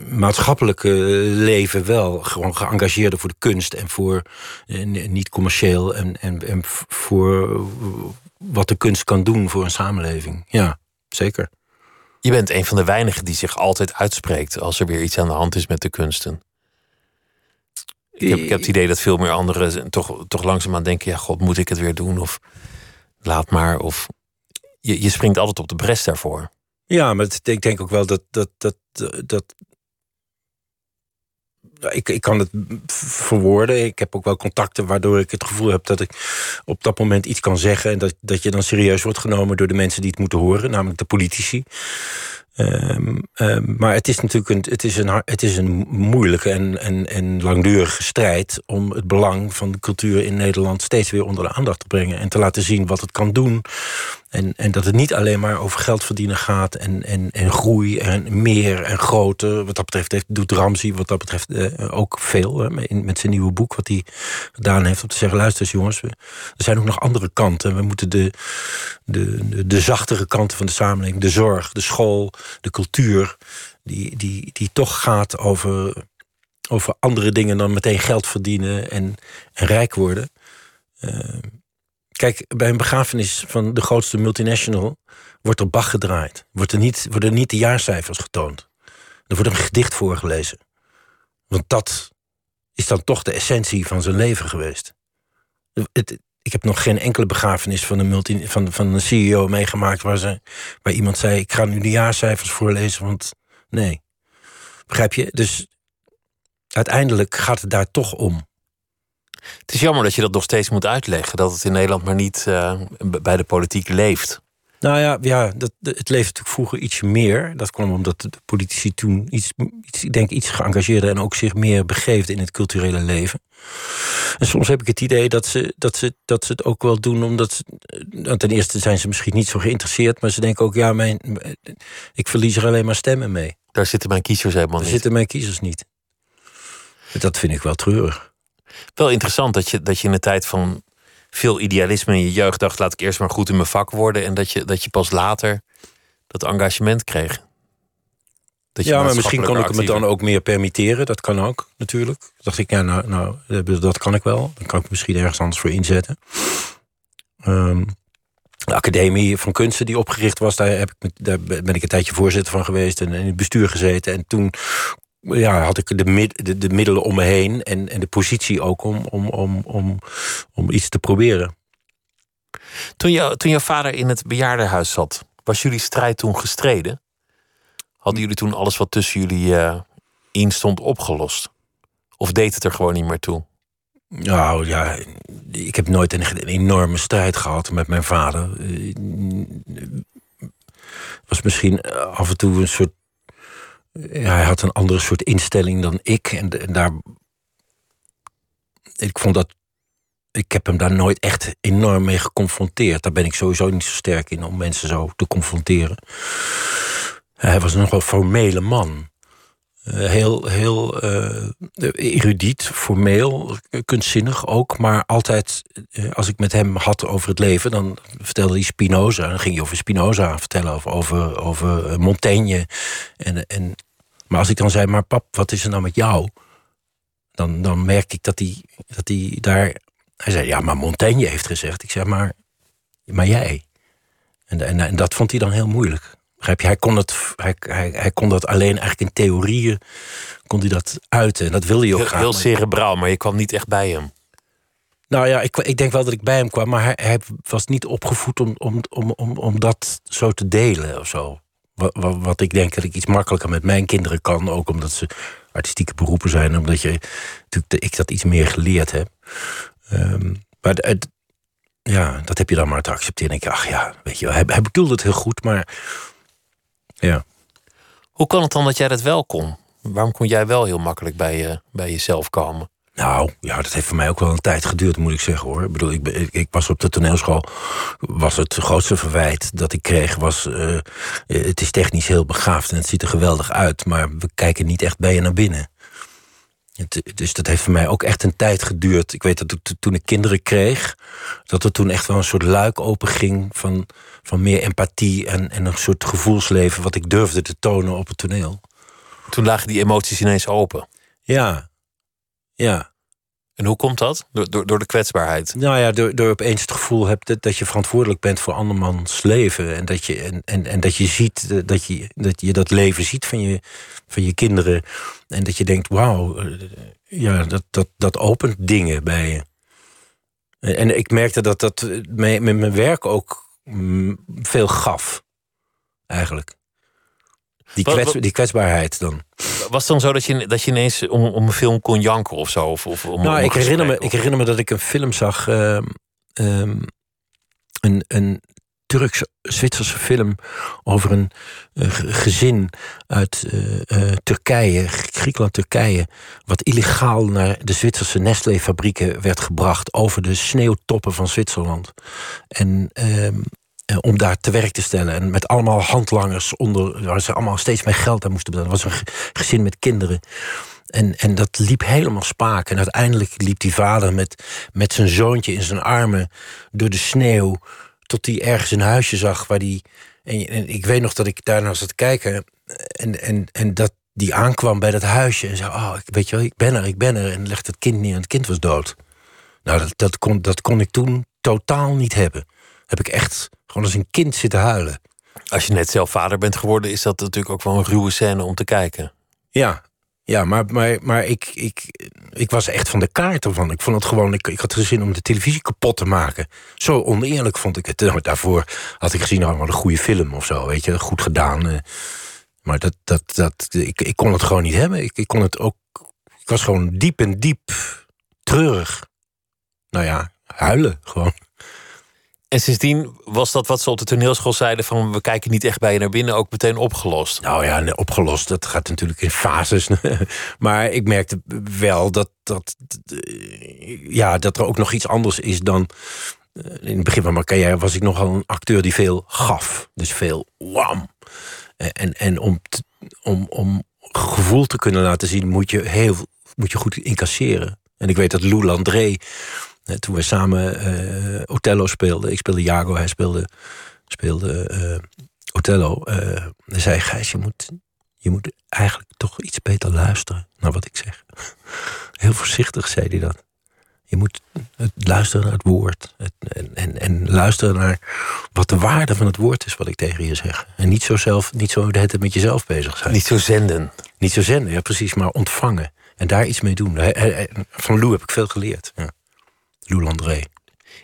maatschappelijke leven wel gewoon geëngageerder voor de kunst en voor eh, niet commercieel en, en, en voor wat de kunst kan doen voor een samenleving. Ja, zeker. Je bent een van de weinigen die zich altijd uitspreekt als er weer iets aan de hand is met de kunsten. Ik heb, ik heb het idee dat veel meer anderen toch, toch langzaamaan denken: ja, god, moet ik het weer doen? Of laat maar. Of je, je springt altijd op de bres daarvoor. Ja, maar ik denk ook wel dat. dat, dat, dat ik, ik kan het verwoorden. Ik heb ook wel contacten waardoor ik het gevoel heb dat ik op dat moment iets kan zeggen. En dat, dat je dan serieus wordt genomen door de mensen die het moeten horen, namelijk de politici. Um, um, maar het is natuurlijk een, het is een, het is een moeilijke en, en, en langdurige strijd om het belang van de cultuur in Nederland steeds weer onder de aandacht te brengen. En te laten zien wat het kan doen. En, en dat het niet alleen maar over geld verdienen gaat en, en, en groei en meer en groter. Wat dat betreft heeft, doet Ramsey wat dat betreft uh, ook veel. Met zijn nieuwe boek wat hij gedaan heeft. Om te zeggen, luister eens jongens, er zijn ook nog andere kanten. We moeten de, de, de, de zachtere kanten van de samenleving, de zorg, de school, de cultuur... die, die, die toch gaat over, over andere dingen dan meteen geld verdienen en, en rijk worden... Uh, Kijk, bij een begrafenis van de grootste multinational wordt er Bach gedraaid. Wordt er niet, worden niet de jaarcijfers getoond. Er wordt een gedicht voorgelezen. Want dat is dan toch de essentie van zijn leven geweest. Het, ik heb nog geen enkele begrafenis van een, van, van een CEO meegemaakt waar, ze, waar iemand zei: Ik ga nu de jaarcijfers voorlezen, want nee. Begrijp je? Dus uiteindelijk gaat het daar toch om. Het is jammer dat je dat nog steeds moet uitleggen. Dat het in Nederland maar niet uh, bij de politiek leeft. Nou ja, ja dat, het leefde natuurlijk vroeger iets meer. Dat kwam omdat de politici toen iets, iets, ik denk iets geëngageerder en ook zich meer begeefden in het culturele leven. En soms heb ik het idee dat ze, dat ze, dat ze het ook wel doen omdat. Ze, nou, ten eerste zijn ze misschien niet zo geïnteresseerd, maar ze denken ook: ja, mijn, ik verlies er alleen maar stemmen mee. Daar zitten mijn kiezers helemaal Daar niet. zitten mijn kiezers niet. Dat vind ik wel treurig. Wel interessant dat je, dat je in een tijd van veel idealisme in je jeugd dacht: laat ik eerst maar goed in mijn vak worden. En dat je, dat je pas later dat engagement kreeg. Dat je ja, maar misschien kon ik me dan ook meer permitteren. Dat kan ook, natuurlijk. Dan dacht ik, ja, nou, nou, dat kan ik wel. Dan kan ik misschien ergens anders voor inzetten. Um, de Academie van Kunsten die opgericht was, daar, heb ik, daar ben ik een tijdje voorzitter van geweest en in het bestuur gezeten. En toen ja, had ik de, mid, de, de, middelen om me heen en, en de positie ook om, om, om, om, om iets te proberen. Toen, jou, toen jouw vader in het bejaardenhuis zat, was jullie strijd toen gestreden? Hadden jullie toen alles wat tussen jullie uh, in stond opgelost? Of deed het er gewoon niet meer toe? Nou ja, ik heb nooit een, een enorme strijd gehad met mijn vader. was misschien af en toe een soort hij had een andere soort instelling dan ik. En, daar. Ik vond dat. Ik heb hem daar nooit echt enorm mee geconfronteerd. Daar ben ik sowieso niet zo sterk in om mensen zo te confronteren. Hij was een nogal formele man. Uh, heel heel uh, erudiet, formeel, kunstzinnig ook. Maar altijd, uh, als ik met hem had over het leven... dan vertelde hij Spinoza. Dan ging hij over Spinoza vertellen, of over, over Montaigne. En, en, maar als ik dan zei, maar pap, wat is er nou met jou? Dan, dan merk ik dat hij, dat hij daar... Hij zei, ja, maar Montaigne heeft gezegd. Ik zeg, maar, maar jij? En, en dat vond hij dan heel moeilijk. Begrijp je? Hij kon, het, hij, hij, hij kon dat alleen eigenlijk in theorieën kon hij dat uiten. En dat wilde hij ook heel, graag. Heel cerebraal, maar je kwam niet echt bij hem. Nou ja, ik, ik denk wel dat ik bij hem kwam, maar hij, hij was niet opgevoed om, om, om, om, om dat zo te delen of zo. Wat, wat, wat, ik denk dat ik iets makkelijker met mijn kinderen kan, ook omdat ze artistieke beroepen zijn, omdat je natuurlijk ik dat iets meer geleerd heb. Um, maar het, ja, dat heb je dan maar te accepteren. En ik, ach ja, weet je, hij, hij bedoelde het heel goed, maar ja. Hoe kan het dan dat jij dat wel kon? Waarom kon jij wel heel makkelijk bij, je, bij jezelf komen? Nou, ja, dat heeft voor mij ook wel een tijd geduurd, moet ik zeggen hoor. Ik bedoel, ik, ik, was op de toneelschool. Was het grootste verwijt dat ik kreeg, was. Uh, het is technisch heel begaafd en het ziet er geweldig uit, maar we kijken niet echt bij je naar binnen. Het, dus dat heeft voor mij ook echt een tijd geduurd. Ik weet dat toen ik kinderen kreeg, dat er toen echt wel een soort luik open ging van, van meer empathie en, en een soort gevoelsleven wat ik durfde te tonen op het toneel. Toen lagen die emoties ineens open. Ja, ja. En hoe komt dat? Door, door, door de kwetsbaarheid? Nou ja, door, door opeens het gevoel hebt dat, dat je verantwoordelijk bent voor andermans leven. En dat je, en, en, en dat je ziet dat je, dat je dat leven ziet van je, van je kinderen. En dat je denkt, wauw, ja, dat, dat, dat opent dingen bij je. En ik merkte dat dat met mijn werk ook veel gaf. Eigenlijk. Die, kwets, wat- die kwetsbaarheid dan. Was het dan zo dat je, dat je ineens om, om een film kon janken of zo? Of, of om, Nou, ik herinner, me, ik herinner me dat ik een film zag. ehm, ehm, een, een Turks-Zwitserse film over een eh, ge- gezin uit eh, eh, Turkije, Griekenland, Turkije. wat illegaal naar de Zwitserse Nestlé-fabrieken werd gebracht. over de sneeuwtoppen van Zwitserland. En. ehm, eh, om daar te werk te stellen. En met allemaal handlangers onder, waar ze allemaal steeds meer geld aan moesten betalen. Het was een ge- gezin met kinderen. En, en dat liep helemaal spaak. En uiteindelijk liep die vader met, met zijn zoontje in zijn armen door de sneeuw. Tot hij ergens een huisje zag waar die. En, en ik weet nog dat ik daarna zat te kijken. En, en, en dat die aankwam bij dat huisje. En zei: Oh, ik, weet je wel, ik ben er, ik ben er. En legde het kind neer en het kind was dood. Nou, dat, dat, kon, dat kon ik toen totaal niet hebben. Heb ik echt gewoon als een kind zitten huilen. Als je net zelf vader bent geworden, is dat natuurlijk ook wel een ruwe scène om te kijken. Ja, ja maar, maar, maar ik, ik, ik was echt van de kaart ervan. Ik vond het gewoon, ik, ik had er zin om de televisie kapot te maken. Zo oneerlijk vond ik het. Nou, daarvoor had ik gezien, nou, wat een goede film of zo, weet je, goed gedaan. eh. Maar dat, dat, dat, ik, ik kon het gewoon niet hebben. Ik, ik kon het ook, ik was gewoon diep en diep treurig. Nou ja, huilen gewoon. En sindsdien was dat wat ze op de toneelschool zeiden: van we kijken niet echt bij je naar binnen, ook meteen opgelost. Nou ja, opgelost. Dat gaat natuurlijk in fases. maar ik merkte wel dat, dat, eh, ja, dat er ook nog iets anders is dan. eh, In het begin van mijn carrière was ik nogal een acteur die veel gaf. Dus veel wam. Eh, En, en om, om, om gevoel te kunnen laten zien, moet je, heel, moet je goed incasseren. En ik weet dat Lou Landré, toen we samen eh, Othello speelden, ik speelde Jago, hij speelde, speelde eh, Othello. eh hij zei: Gijs, je moet, je moet eigenlijk toch iets beter luisteren naar wat ik zeg. Heel voorzichtig zei hij dat. Je moet het luisteren naar het woord. Het- en, en, en luisteren naar wat de waarde van het woord is wat ik tegen je zeg. En niet zo, zelf, niet zo de hele met jezelf bezig zijn. Niet zo zenden. Niet zo zenden, ja precies, maar ontvangen. En daar iets mee doen. Van Lou heb ik veel geleerd. Ja. Lou Landré.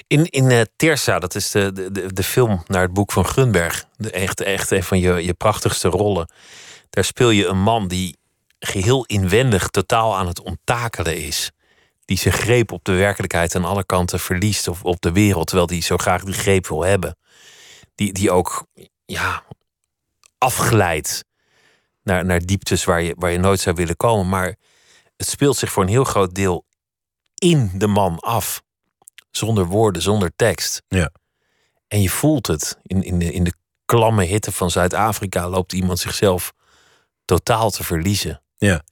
In, in eh, Terza, dat is de, de, de, film naar het boek van Gunberg. De echt, echt een van je, je prachtigste rollen. Daar speel je een man die geheel inwendig totaal aan het onttakelen is. Die zijn greep op de werkelijkheid aan alle kanten verliest of op de wereld, terwijl hij zo graag die greep wil hebben. Die, die ook ja, afglijdt naar, naar dieptes waar je, waar je nooit zou willen komen. Maar het speelt zich voor een heel groot deel in de man af. Zonder woorden, zonder tekst. Ja. En je voelt het. In, in, de, in de klamme hitte van Zuid-Afrika loopt iemand zichzelf totaal te verliezen. Ja.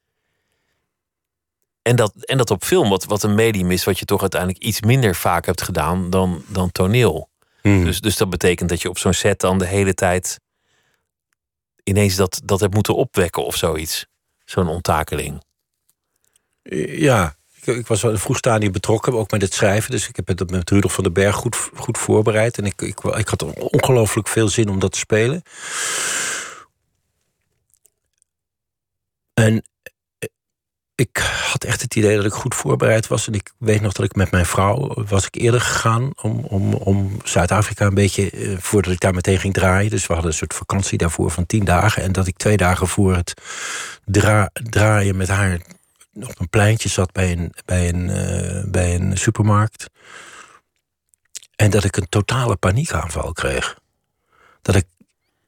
En dat, en dat op film, wat, wat een medium is, wat je toch uiteindelijk iets minder vaak hebt gedaan dan, dan toneel. Hmm. Dus, dus dat betekent dat je op zo'n set dan de hele tijd ineens dat, dat hebt moeten opwekken of zoiets. Zo'n onttakeling. Ja, ik, was wel een vroeg stadium betrokken, ook met het schrijven. Dus ik heb het met Rudolf van den Berg goed, goed voorbereid. En ik, ik, ik had ongelooflijk veel zin om dat te spelen. En eh, ik had echt het idee dat ik goed voorbereid was. En ik weet nog dat ik met mijn vrouw was ik eerder gegaan om, om, om Zuid-Afrika een beetje eh, voordat ik daar meteen ging draaien. Dus we hadden een soort vakantie daarvoor van tien dagen. En dat ik twee dagen voor het dra- draaien met haar op een pleintje zat bij een, bij een, eh, bij een supermarkt. En dat ik een totale paniekaanval kreeg. Dat ik,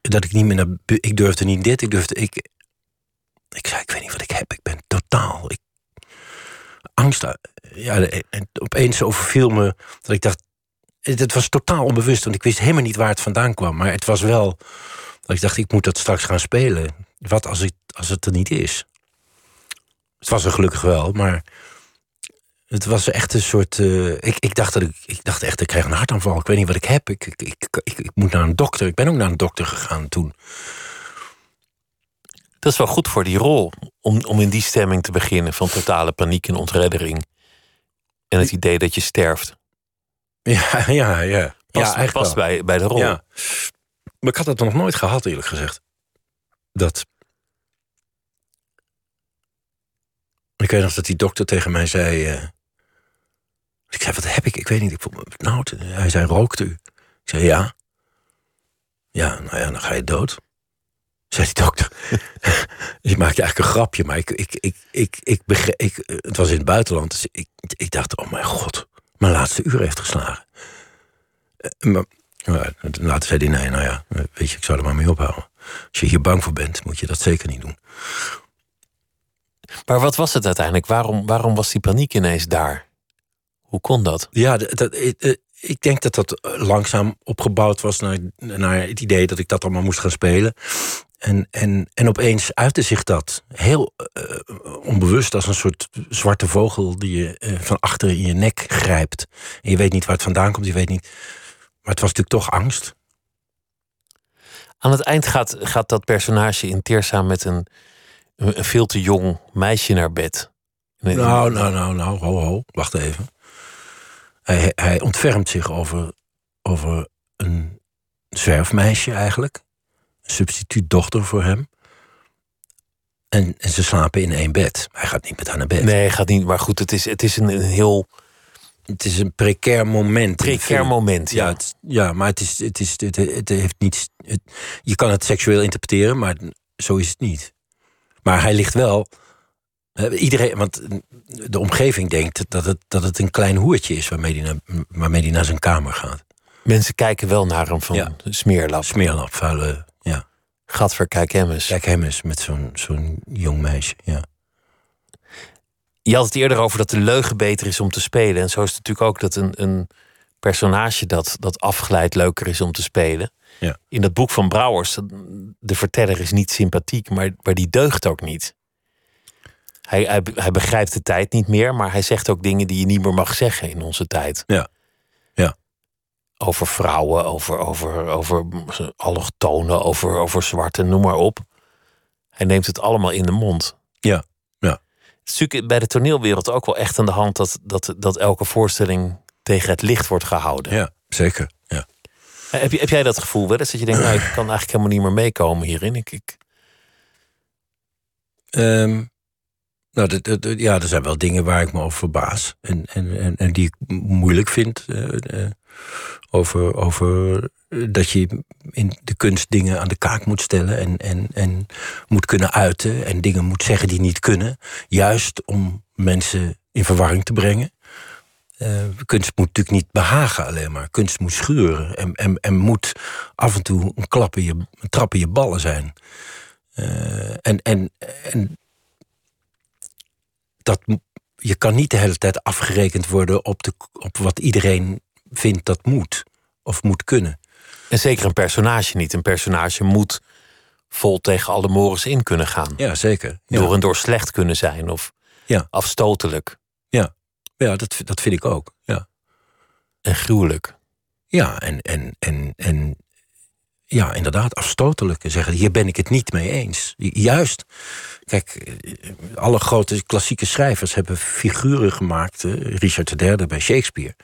dat ik niet meer naar. Ik durfde niet dit, ik durfde. Ik, ik zei, ik weet niet wat ik heb. Ik ben totaal. Ik, angst. eh, Ja, en opeens overviel me dat ik dacht. Het was totaal onbewust, want ik wist helemaal niet waar het vandaan kwam. Maar het was wel dat ik dacht, ik moet dat straks gaan spelen. Wat als, ik, als het er niet is? Het was er gelukkig wel, maar het was echt een soort. eh, ik, ik, dacht dat ik, ik dacht echt, ik krijg een hartaanval. Ik weet niet wat ik heb. Ik, ik, ik, ik, ik moet naar een dokter. Ik ben ook naar een dokter gegaan toen. Dat is wel goed voor die rol. Om, om in die stemming te beginnen van totale paniek en ontreddering. En het idee dat je sterft. Ja, ja, ja. Past, ja, eigenlijk past wel. bij, bij de rol. Ja. Maar ik had het nog nooit gehad, eerlijk gezegd. Dat. Ik weet nog dat die dokter tegen mij zei. eh, Ik zei, wat heb ik? Ik weet niet. Ik voel me benauwd. Hij zei, rookte u? Ik zei, ja. Ja, nou ja, dan ga je dood. Zei die dokter. je maakte eigenlijk een grapje, maar ik, ik, ik, ik, ik, begreep, ik, het was in het buitenland. Dus ik, ik dacht, oh mijn god, mijn laatste uur heeft geslagen. Uh, maar, maar later zei hij, nee, nou ja, weet je, ik zou er maar mee ophouden. Als je hier bang voor bent, moet je dat zeker niet doen. Maar wat was het uiteindelijk? Waarom, waarom was die paniek ineens daar? Hoe kon dat? Ja, dat, ik denk dat dat langzaam opgebouwd was naar, naar het idee dat ik dat allemaal moest gaan spelen. En, en, en opeens uitte zich dat heel uh, onbewust als een soort zwarte vogel die je uh, van achter in je nek grijpt. En je weet niet waar het vandaan komt, je weet niet. Maar het was natuurlijk toch angst. Aan het eind gaat, gaat dat personage in Teersa met een, een veel te jong meisje naar bed. Nou, nou, nou, nou, ho, ho, wacht even. Hij, hij ontfermt zich over, over een zwerfmeisje eigenlijk. Een substituutdochter voor hem. En, en, ze slapen in één bed. Hij gaat niet met haar naar bed. Nee, hij gaat niet. Maar goed, het is, het is een, een heel. Het is een precair moment. Precair moment, ja. Ja, het, ja, maar het, is, het, is, het, het heeft niets. Het, je kan het seksueel interpreteren, maar zo is het niet. Maar hij ligt wel Iedereen, want de omgeving denkt dat het, dat het een klein hoertje is waarmee hij naar, waarmee hij naar zijn kamer gaat. Mensen kijken wel naar hem van Ja. smeerlap. Smeerlap, vuile. Ja. Gadver, kijk hem eens. Kijk hem eens met zo'n zo'n jong meisje. Ja. Je had het eerder over dat de leugen beter is om te spelen. En zo is het natuurlijk ook dat een, een personage dat, dat afgeleid leuker is om te spelen. Ja. In dat boek van Brouwers, de verteller is niet sympathiek, maar, maar die deugt ook niet. Hij, hij, hij begrijpt de tijd niet meer, maar hij zegt ook dingen die je niet meer mag zeggen in onze tijd. Ja. Ja. Over vrouwen, over, over, over allochtonen, over, over zwarte, noem maar op. Hij neemt het allemaal in de mond. Ja. Ja. Het is natuurlijk bij de toneelwereld ook wel echt aan de hand dat, dat, dat elke voorstelling tegen het licht wordt gehouden. Ja, zeker. Ja. Heb, je, heb jij dat gevoel wel eens dat je denkt, nou, ik kan eigenlijk helemaal niet meer meekomen hierin? Ik, ik... Ehm, nou, de, de- ja, er zijn wel dingen waar ik me over verbaas. En, en, en, en die ik moeilijk vind. eh, eh, over, over eh, dat je in de kunst dingen aan de kaak moet stellen. En, en, en moet kunnen uiten. En dingen moet zeggen die niet kunnen. Juist om mensen in verwarring te brengen. Eh, kunst moet natuurlijk niet behagen alleen maar. Kunst moet schuren. En, en, en moet af en toe een, klap in je, een trap in je ballen zijn. Eh, en, en, en dat, je kan niet de hele tijd afgerekend worden op, de, op wat iedereen vindt dat moet. Of moet kunnen. En zeker een personage niet. Een personage moet vol tegen alle mores in kunnen gaan. Ja, zeker. Ja, Door en door slecht kunnen zijn of Ja. afstotelijk ja. Ja dat, dat vind ik ook. Ja, en gruwelijk. ja en, en, en, en ja, inderdaad, afstotelijk. Zeggen, hier ben ik het niet mee eens. Juist, kijk, eh, alle grote klassieke schrijvers hebben figuren gemaakt. eh, Richard III bij Shakespeare.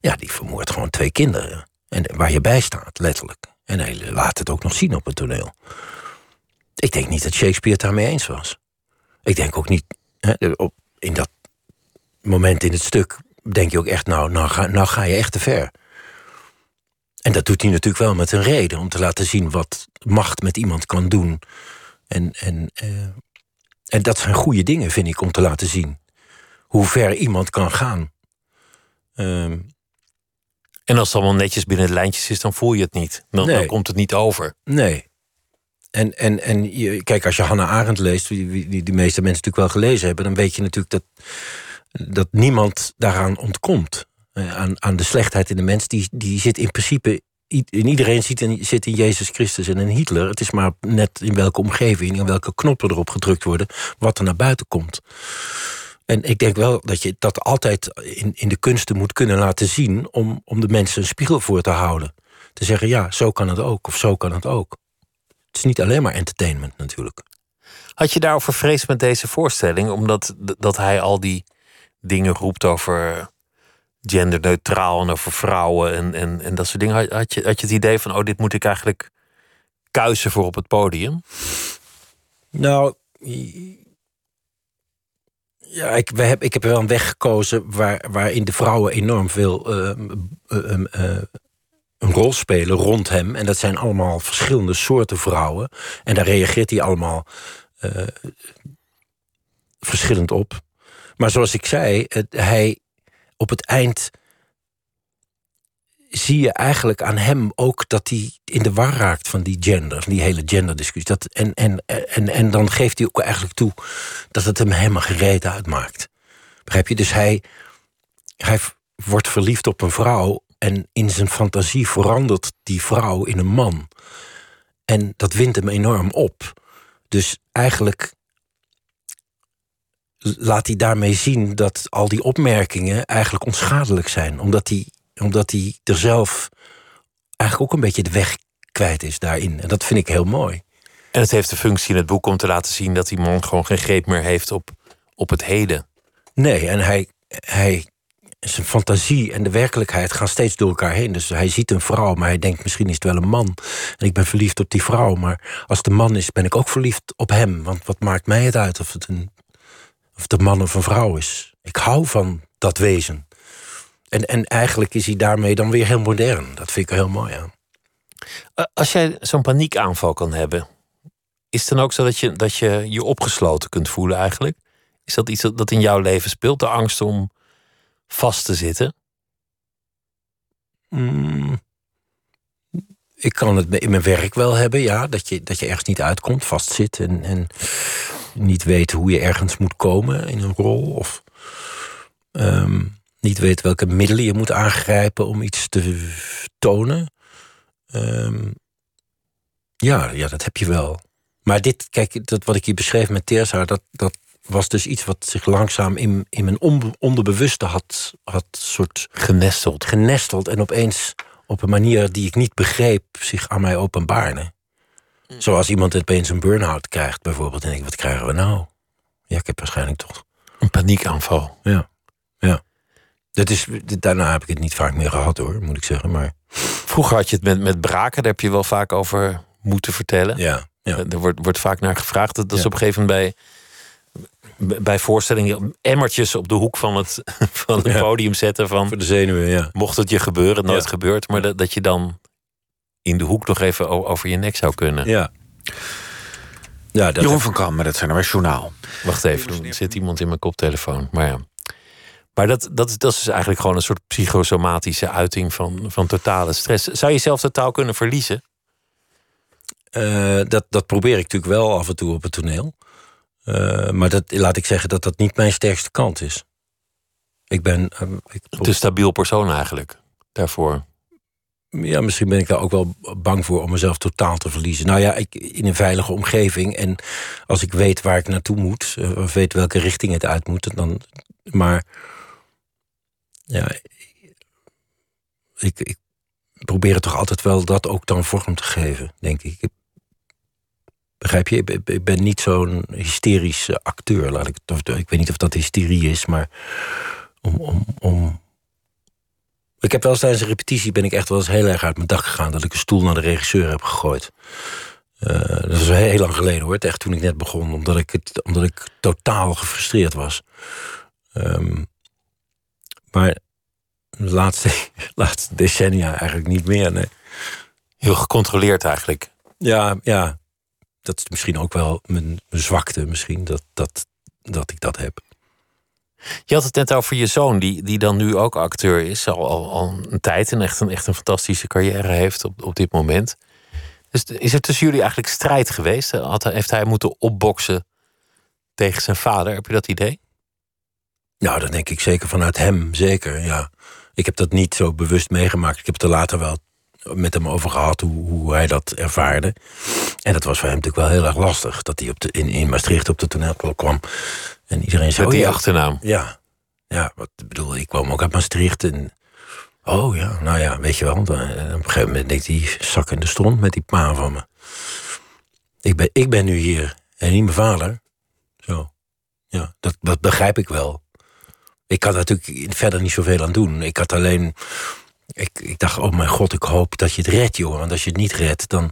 Ja, die vermoordt gewoon twee kinderen. En waar je bij staat, letterlijk. En hij laat het ook nog zien op het toneel. Ik denk niet dat Shakespeare het daarmee eens was. Ik denk ook niet, hè, op, in dat moment in het stuk... denk je ook echt, nou, nou, ga, nou ga je echt te ver. En dat doet hij natuurlijk wel met een reden. Om te laten zien wat macht met iemand kan doen. En, en, eh, en dat zijn goede dingen, vind ik, om te laten zien. Hoe ver iemand kan gaan. Ehm, En als het allemaal netjes binnen de lijntjes is, dan voel je het niet. Dan, Nee. dan komt het niet over. nee. En, en, en je, kijk, als je Hannah Arendt leest, die, die, die de meeste mensen natuurlijk wel gelezen hebben, dan weet je natuurlijk dat, dat niemand daaraan ontkomt. Eh, aan, aan de slechtheid in de mens. Die, die zit in principe. In iedereen zit in, zit in Jezus Christus en in Hitler. Het is maar net in welke omgeving, in welke knoppen erop gedrukt worden, wat er naar buiten komt. En ik denk wel dat je dat altijd in, in de kunsten moet kunnen laten zien om, om de mensen een spiegel voor te houden. Te zeggen, ja, zo kan het ook, of zo kan het ook. Het is niet alleen maar entertainment natuurlijk. Had je daarover vrees met deze voorstelling? Omdat dat hij al die dingen roept over genderneutraal en over vrouwen en, en, en dat soort dingen. Had, je, had je het idee van, oh, dit moet ik eigenlijk kuisen voor op het podium? Nou, Ja, ik, we heb, ik heb wel een weg gekozen waar, waarin de vrouwen enorm veel uh, uh, uh, een rol spelen rond hem. En dat zijn allemaal verschillende soorten vrouwen. En daar reageert hij allemaal verschillend op. Maar zoals ik zei, hij op het eind zie je eigenlijk aan hem ook dat hij in de war raakt van die gender, die hele genderdiscussie. Dat, en, en, en, en dan geeft hij ook eigenlijk toe dat het hem helemaal gereed uitmaakt. Begrijp je? Dus hij, hij wordt verliefd op een vrouw en in zijn fantasie verandert die vrouw in een man. En dat wint hem enorm op. Dus eigenlijk laat hij daarmee zien dat al die opmerkingen eigenlijk onschadelijk zijn. Omdat hij, omdat hij er zelf eigenlijk ook een beetje de weg kwijt is daarin. En dat vind ik heel mooi. En het heeft de functie in het boek om te laten zien dat die man gewoon geen greep meer heeft op, op het heden. Nee, en hij, hij, zijn fantasie en de werkelijkheid gaan steeds door elkaar heen. Dus hij ziet een vrouw, maar hij denkt misschien is het wel een man. En ik ben verliefd op die vrouw, maar als de man is, ben ik ook verliefd op hem. Want wat maakt mij het uit of het een of een man of een vrouw is. Ik hou van dat wezen. En, en eigenlijk is hij daarmee dan weer heel modern. Dat vind ik er heel mooi aan. Als jij zo'n paniekaanval kan hebben, is het dan ook zo dat je, dat je je opgesloten kunt voelen eigenlijk? Is dat iets dat in jouw leven speelt, de angst om vast te zitten? Mm, ik kan het in mijn werk wel hebben, ja. Dat je, dat je ergens niet uitkomt, vastzit en, en niet weet hoe je ergens moet komen in een rol. Of um, niet weet welke middelen je moet aangrijpen om iets te tonen. Um, ja, ja, dat heb je wel. Maar dit, kijk, dat wat ik hier beschreef met Teersa, dat, dat was dus iets wat zich langzaam in, in mijn onderbewuste had, had soort genesteld. genesteld. En opeens op een manier die ik niet begreep zich aan mij openbaarde. Zoals iemand opeens een burn-out krijgt, bijvoorbeeld. En denk ik, wat krijgen we nou? Ja, ik heb waarschijnlijk toch... Een paniekaanval. Ja, ja. Dat is, daarna heb ik het niet vaak meer gehad, hoor, moet ik zeggen. Maar... Vroeger had je het met, met braken, daar heb je wel vaak over moeten vertellen. Ja, ja. Er wordt, wordt vaak naar gevraagd. Dat, dat is op een gegeven moment bij, bij voorstellingen emmertjes op de hoek van het, van het podium zetten. Van, Voor de zenuwen, ja. Mocht het je gebeuren, nooit gebeurt. Maar dat, dat je dan in de hoek nog even over je nek zou kunnen. Ja. ja dat Jeroen van Kam met het CNRS Journaal. Wacht even, er zit iemand in mijn koptelefoon. Maar ja. Maar dat, dat, dat is dus eigenlijk gewoon een soort psychosomatische uiting van, van totale stress. Zou je zelf totaal kunnen verliezen? Uh, dat, dat probeer ik natuurlijk wel af en toe op het toneel. Uh, maar dat, laat ik zeggen dat dat niet mijn sterkste kant is. Ik ben. Uh, ik Te stabiel persoon eigenlijk daarvoor ja, misschien ben ik daar ook wel bang voor om mezelf totaal te verliezen. Nou ja, ik, in een veilige omgeving. En als ik weet waar ik naartoe moet, eh, of weet welke richting het uit moet, dan. Maar. Ja. Ik, ik probeer het toch altijd wel dat ook dan vorm te geven, denk ik. ik begrijp je? Ik ben niet zo'n hysterische acteur. Laat ik, of, ik weet niet of dat hysterie is, maar om, om, om ik heb wel eens tijdens een repetitie ben ik echt wel eens heel erg uit mijn dak gegaan dat ik een stoel naar de regisseur heb gegooid. Uh, dat is heel lang geleden hoor, echt toen ik net begon, omdat ik, het, omdat ik totaal gefrustreerd was. Um, maar de laatste, laatste decennia eigenlijk niet meer. Nee. Heel gecontroleerd eigenlijk. Ja, ja, dat is misschien ook wel mijn, mijn zwakte, misschien dat, dat, dat ik dat heb. Je had het net over je zoon, die, die dan nu ook acteur is, al, al, al een tijd en echt een, echt een fantastische carrière heeft op, op dit moment. Dus is er tussen jullie eigenlijk strijd geweest? Had, heeft hij moeten opboksen tegen zijn vader? Heb je dat idee? Nou, dat denk ik zeker vanuit hem, zeker, ja. Ik heb dat niet zo bewust meegemaakt. Ik heb het er later wel met hem over gehad hoe, hoe hij dat ervaarde. En dat was voor hem natuurlijk wel heel erg lastig. Dat hij op de, in, in Maastricht op de toneel kwam. En iedereen zei... Met die oh, achternaam? Ja. Ja, wat bedoel, ik kwam ook uit Maastricht en... Oh ja, nou ja, weet je wel. Dan, op een gegeven moment deed hij zak in de stront met die pa van me. Ik ben, ik ben nu hier en niet mijn vader. Zo. Ja, dat, dat begrijp ik wel. Ik kan natuurlijk verder niet zoveel aan doen. Ik had alleen... Ik, ik dacht, oh mijn god, ik hoop dat je het redt, joh. Want als je het niet redt, dan,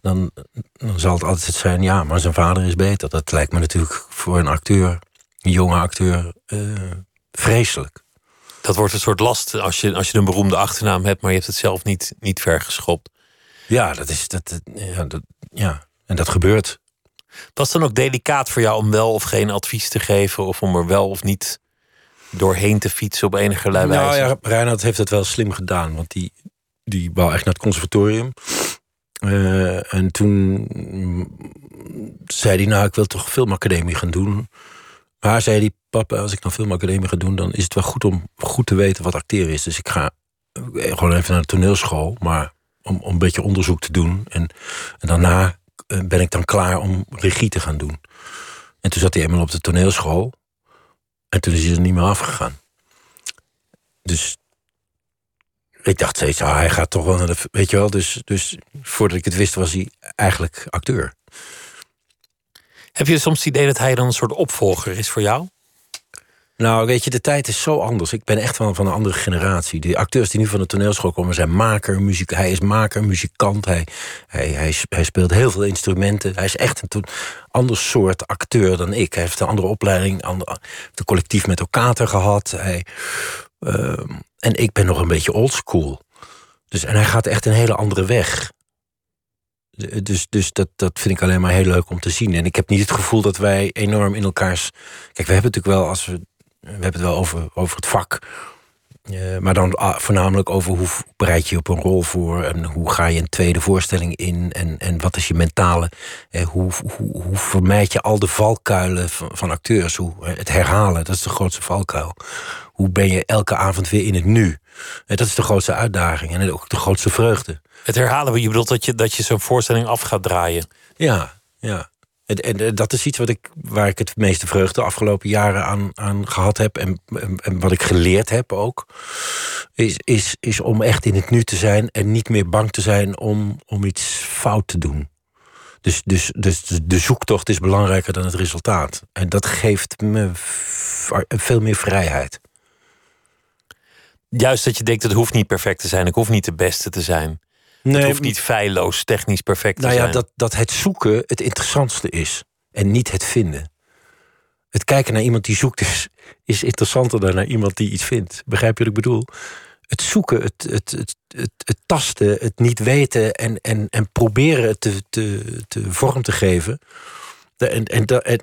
dan, dan zal het altijd zijn... ja, maar zijn vader is beter. Dat lijkt me natuurlijk voor een acteur jonge acteur eh, vreselijk. Dat wordt een soort last als je, als je een beroemde achternaam hebt, maar je hebt het zelf niet, niet ver geschopt. Ja, dat is dat, dat- ja, dat, ja, en dat gebeurt. Was het dan ook delicaat voor jou om wel of geen advies te geven, of om er wel of niet doorheen te fietsen op enige wijze? Nou ja, Reinhard heeft het wel slim gedaan, want die, die wou echt naar het conservatorium. Eh, en toen mm, zei hij, nou, ik wil toch filmacademie gaan doen. Maar zei hij, papa, als ik nou filmacademie ga doen... dan is het wel goed om goed te weten wat acteren is. Dus ik ga eh, gewoon even naar de toneelschool, maar om, om een beetje onderzoek te doen. En, en daarna eh, ben ik dan klaar om regie te gaan doen. En toen zat hij eenmaal op de toneelschool. En toen is hij er niet meer afgegaan. Dus ik dacht steeds, ah, hij gaat toch wel naar de... Weet je wel, dus, dus voordat ik het wist was hij eigenlijk acteur. Heb je soms het idee dat hij dan een soort opvolger is voor jou? Nou, weet je, de tijd is zo anders. Ik ben echt van, van een andere generatie. De acteurs die nu van de toneelschool komen zijn maker, muziek. Hij is maker, muzikant. Hij, hij, hij, speelt heel veel instrumenten. Hij is echt een ander soort acteur dan ik. Hij heeft een andere opleiding, ander, heeft een collectief met elkaar gehad. Hij, ehm, en ik ben nog een beetje oldschool. Dus, en hij gaat echt een hele andere weg. Dus, dus dat, dat vind ik alleen maar heel leuk om te zien. En ik heb niet het gevoel dat wij enorm in elkaars. Kijk, we hebben het natuurlijk wel als we. We hebben het wel over, over het vak. Eh, maar dan ah, voornamelijk over hoe bereid je op een rol voor. En hoe ga je een tweede voorstelling in. En, en wat is je mentale. Eh, hoe, hoe, hoe vermijd je al de valkuilen van, van acteurs. Hoe, eh, het herhalen, dat is de grootste valkuil. Hoe ben je elke avond weer in het nu? Dat is de grootste uitdaging. En ook de grootste vreugde. Het herhalen, je bedoelt dat je, dat je zo'n voorstelling af gaat draaien. Ja, ja. En, en, en dat is iets wat ik, waar ik het meeste vreugde de afgelopen jaren aan, aan gehad heb. En, en, en wat ik geleerd heb ook. Is, is, is om echt in het nu te zijn. En niet meer bang te zijn om, om iets fout te doen. Dus, dus, dus de- zoektocht is belangrijker dan het resultaat. En dat geeft me veel meer vrijheid. Juist dat je denkt, het hoeft niet perfect te zijn. Ik hoef niet de beste te zijn. het hoeft niet feilloos, technisch perfect te Nou ja, zijn. dat, dat het zoeken het interessantste is. En niet het vinden. Het kijken naar iemand die zoekt is, is interessanter dan naar iemand die iets vindt. Begrijp je wat ik bedoel? Het zoeken, het, het, het, het, het tasten, het niet weten en, en, en proberen het te, te, te vorm te geven. En, en, dat- en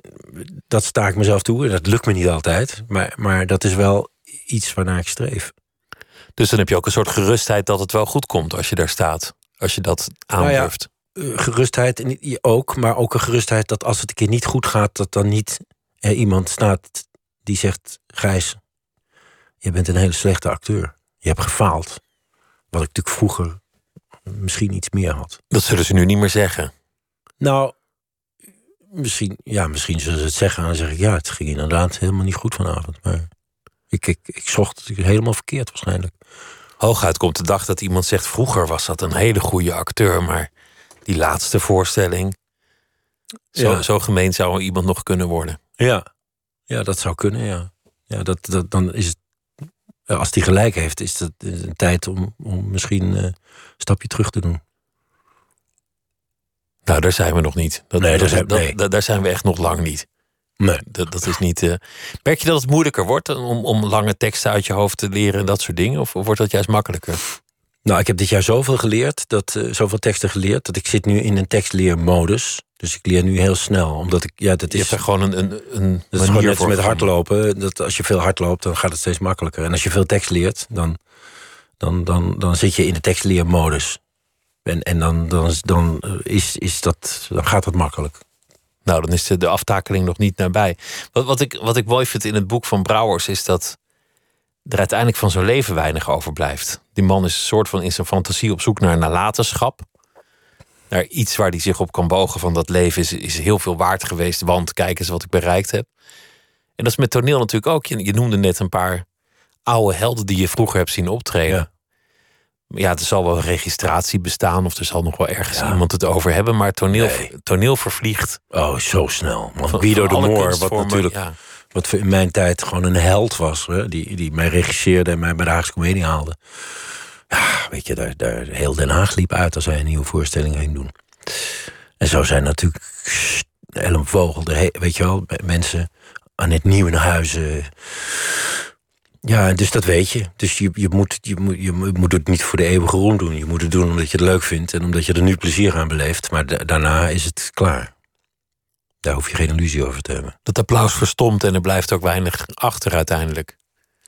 dat sta ik mezelf toe. En dat lukt me niet altijd. Maar, maar dat is wel iets waarnaar ik streef. Dus dan heb je ook een soort gerustheid dat het wel goed komt als je daar staat. Als je dat Nou ja, aandurft. eh, gerustheid ook, maar ook een gerustheid dat als het een keer niet goed gaat, dat dan niet er iemand staat die zegt: Gijs, je bent een hele slechte acteur. Je hebt gefaald. Wat ik natuurlijk vroeger misschien iets meer had. Dat zullen ze nu niet meer zeggen. Nou, misschien, ja, misschien zullen ze het zeggen en dan zeg ik: Ja, het ging inderdaad helemaal niet goed vanavond. Maar ik, ik, ik zocht het helemaal verkeerd waarschijnlijk. Hooguit komt de dag dat iemand zegt... vroeger was dat een hele goede acteur... maar die laatste voorstelling... Zo, Ja. zo gemeen zou iemand nog kunnen worden. Ja, ja dat zou kunnen, ja. ja dat, dat, dan is het, ja, als die gelijk heeft, is het een tijd om, om misschien eh, een stapje terug te doen. Nou, daar zijn we nog niet. Dat, Nee, daar zijn- nee. dat- daar zijn we echt nog lang niet. Nee. Dat, dat is niet. eh, Merk je dat het moeilijker wordt om, om lange teksten uit je hoofd te leren en dat soort dingen? Of wordt dat juist makkelijker? Nou, ik heb dit jaar zoveel geleerd, dat, eh, zoveel teksten geleerd, dat ik zit nu in een tekstleermodus. Dus ik leer nu heel snel, omdat ik, ja, dat Je is... hebt gewoon een, een, een Dat is gewoon net met hardlopen. Dat als je veel hardloopt, dan gaat het steeds makkelijker. En als je veel tekst leert, dan, dan, dan, dan zit je in de tekstleermodus. En, en dan, dan, is- dan, eh, is, is dat, dan gaat dat makkelijk. Nou, dan is de, aftakeling nog niet nabij. Wat, wat, ik, wat ik mooi vind in het boek van Brouwers is dat er uiteindelijk van zijn leven weinig overblijft. Die man is een soort van in zijn fantasie op zoek naar nalatenschap. Naar iets waar hij zich op kan bogen van dat leven is, is heel veel waard geweest. Want kijk eens wat ik bereikt heb. En dat is met toneel natuurlijk ook. Je, je noemde net een paar oude helden die je vroeger hebt zien optreden. Ja. Ja, er zal wel een registratie bestaan of er zal nog wel ergens iemand het over hebben. Maar toneel, Nee. toneel vervliegt Oh, zo snel. Want Guido de Moor, wat natuurlijk ja. wat in mijn tijd gewoon een held was. Hè? Die, die mij regisseerde en mij bij de Haagse Comedie haalde. Ja, weet je, daar, daar, heel Den Haag liep uit als hij een nieuwe voorstelling ging doen. En zo zijn natuurlijk Ellen Vogel, de weet je wel, mensen Annette Nieuwenhuizen. Ja, dus dat weet je. Dus je, je, moet, je, moet, je moet het niet voor de eeuwige roem doen. Je moet het doen omdat je het leuk vindt en omdat je er nu plezier aan beleeft. Maar daarna is het klaar. Daar hoef je geen illusie over te hebben. Dat applaus verstomt en er blijft ook weinig achter uiteindelijk.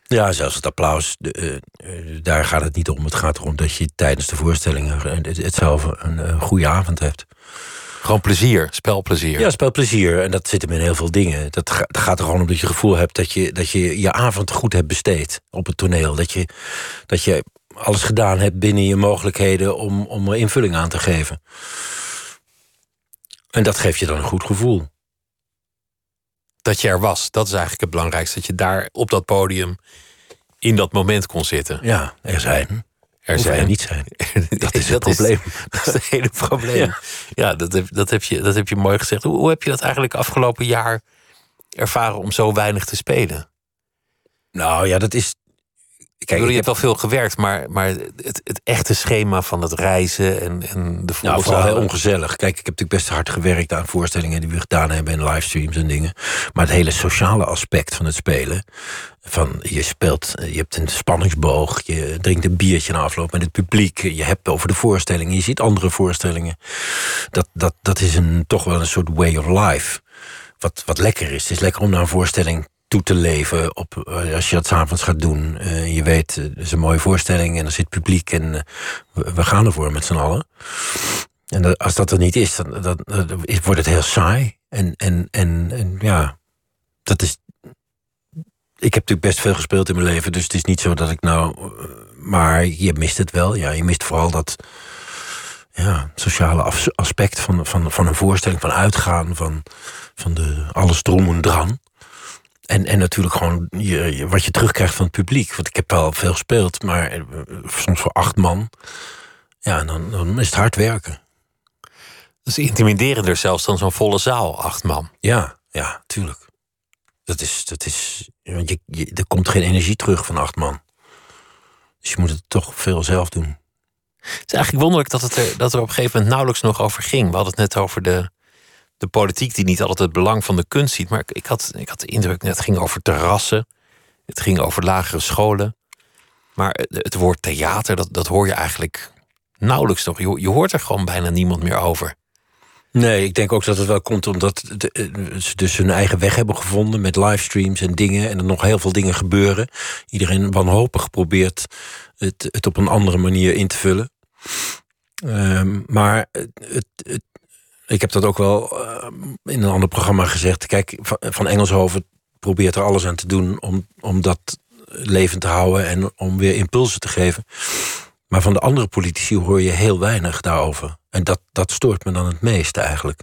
Ja, zelfs het applaus, de, eh, eh, daar gaat het niet om. Het gaat erom dat je tijdens de voorstellingen het, zelf een, een goede avond hebt. Gewoon plezier, spelplezier. Ja, spelplezier. En dat zit hem in heel veel dingen. Dat gaat er gewoon om dat je het gevoel hebt dat je, dat je je avond goed hebt besteed op het toneel. Dat je, dat je alles gedaan hebt binnen je mogelijkheden om, om er invulling aan te geven. En dat geeft je dan een goed gevoel. Dat je er was, dat is eigenlijk het belangrijkste. Dat je daar op dat podium in dat moment kon zitten. Ja, er zijn er zijn. niet zijn. Dat is het probleem. dat is het hele probleem. Ja, dat, heb, dat, heb je, dat heb je mooi gezegd. Hoe, hoe heb je dat eigenlijk afgelopen jaar ervaren om zo weinig te spelen? Nou ja, dat is Kijk, je hebt wel veel gewerkt, maar, maar het, het echte schema van het reizen en, en de Nou, vooral heel ongezellig. Kijk, ik heb natuurlijk best hard gewerkt aan voorstellingen die we gedaan hebben en livestreams en dingen. Maar het hele sociale aspect van het spelen. Van je speelt, je hebt een spanningsboog, je drinkt een biertje na afloop met het publiek. Je hebt over de voorstellingen, je ziet andere voorstellingen. Dat, dat, dat is een, toch wel een soort way of life. Wat, wat lekker is. Het is lekker om naar een voorstelling toe te leven op, eh, als je dat s'avonds gaat doen. Uh, je weet, het is een mooie voorstelling en er zit publiek en we, gaan ervoor met z'n allen. En dat, als dat er niet is, dan, wordt het heel saai. En, en, en, en ja, dat is. Ik heb natuurlijk best veel gespeeld in mijn leven, dus het is niet zo dat ik nou. Maar je mist het wel. Ja, je mist vooral dat ja, sociale aspect van, van, van een voorstelling, van uitgaan, van, van de alles drom dran. En, en natuurlijk gewoon je, wat je terugkrijgt van het publiek. Want ik heb wel veel gespeeld, maar eh, soms voor acht man. Ja, dan, dan is het hard werken. Dat is intimiderender zelfs dan zo'n volle zaal, acht man. Ja, ja, tuurlijk. Dat is, dat is, je, je, er komt geen energie terug van acht man. Dus je moet het toch veel zelf doen. Het is eigenlijk wonderlijk dat, het er, dat er op een gegeven moment nauwelijks nog over ging. We hadden het net over de, de politiek die niet altijd het belang van de kunst ziet. Maar ik had, ik had de indruk, het ging over terrassen. Het ging over lagere scholen. Maar het woord theater, dat, dat hoor je eigenlijk nauwelijks nog. Je, hoort er gewoon bijna niemand meer over. Nee, ik denk ook dat het wel komt omdat ze dus hun eigen weg hebben gevonden met livestreams en dingen. En er nog heel veel dingen gebeuren. Iedereen wanhopig probeert het, het op een andere manier in te vullen. Um, maar het, het, ik heb dat ook wel uh, in een ander programma gezegd. Kijk, van, Engelshoven probeert er alles aan te doen om, om dat levend te houden en om weer impulsen te geven. Maar van de andere politici hoor je heel weinig daarover. En dat, dat stoort me dan het meeste eigenlijk.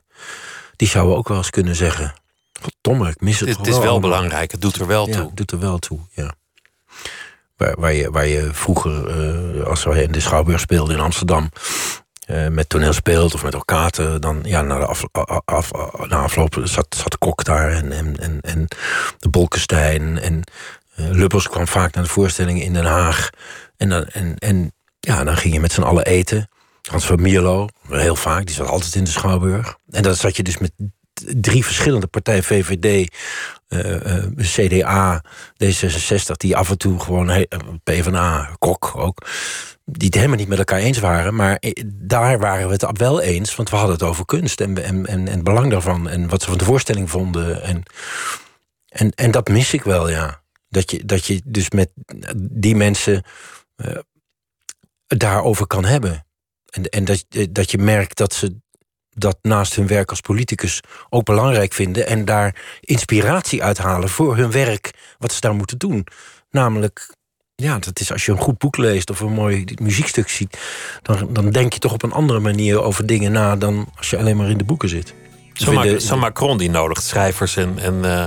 Die zouden ook wel eens kunnen zeggen: Goddomme, ik mis het. Het, het is wel belangrijk, het doet er wel toe. het doet er wel toe, ja. Waar, waar, je, waar je vroeger, uh, als wij in de Schouwburg speelden in Amsterdam, uh, met toneel speelt of met elkaar, dan ja, na, de af, af, afloop zat, zat Kok daar en, en, en, de Bolkestein. En uh, Lubbers kwam vaak naar de voorstellingen in Den Haag. En, dan, en, en ja, dan ging je met z'n allen eten. Hans van Mierlo, heel vaak, die zat altijd in de Schouwburg. En dan zat je dus met drie verschillende partijen, VVD, uh, uh, CDA, D66, die af en toe gewoon, PvdA, Kok ook, die het helemaal niet met elkaar eens waren. Maar daar waren we het wel eens, want we hadden het over kunst en, en, en, het belang daarvan. En wat ze van de voorstelling vonden. En, en, en dat mis ik wel, ja. Dat je, dat je dus met die mensen uh, daarover kan hebben. En, en dat, dat je merkt dat ze dat naast hun werk als politicus ook belangrijk vinden en daar inspiratie uithalen voor hun werk, wat ze daar moeten doen. Namelijk ja, dat is als je een goed boek leest of een mooi muziekstuk ziet, dan, dan denk je toch op een andere manier over dingen na dan als je alleen maar in de boeken zit. Zo'n Macron die nodigt schrijvers en, en uh,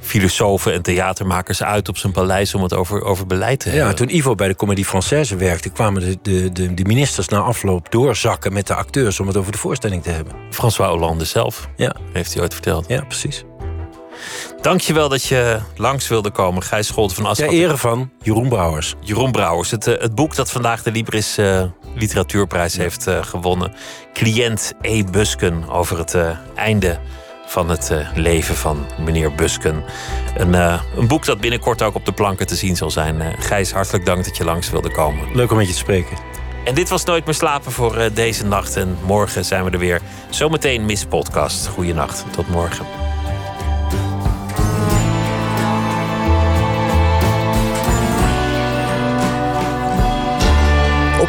filosofen en theatermakers uit op zijn paleis om het over, over beleid te hebben. Ja, toen Ivo bij de Comédie Française werkte, kwamen de, de, de, de, ministers na afloop doorzakken met de acteurs om het over de voorstelling te hebben. François Hollande zelf ja. heeft hij ooit verteld. Ja, precies. Dankjewel dat je langs wilde komen. Gijs Scholten van Aschat. Ter ere van Jeroen Brouwers. Jeroen Brouwers. Het, eh, het boek dat vandaag de Libris uh, Literatuurprijs heeft uh, gewonnen. Cliënt E. Busken over het einde van het eh, leven van meneer Busken. Een, eh, een boek dat binnenkort ook op de planken te zien zal zijn. Eh, Gijs, hartelijk dank dat je langs wilde komen. Leuk om met je te spreken. En dit was Nooit meer slapen voor eh, deze nacht. En morgen zijn we er weer. Zometeen Miss Podcast. Goeienacht. Tot morgen.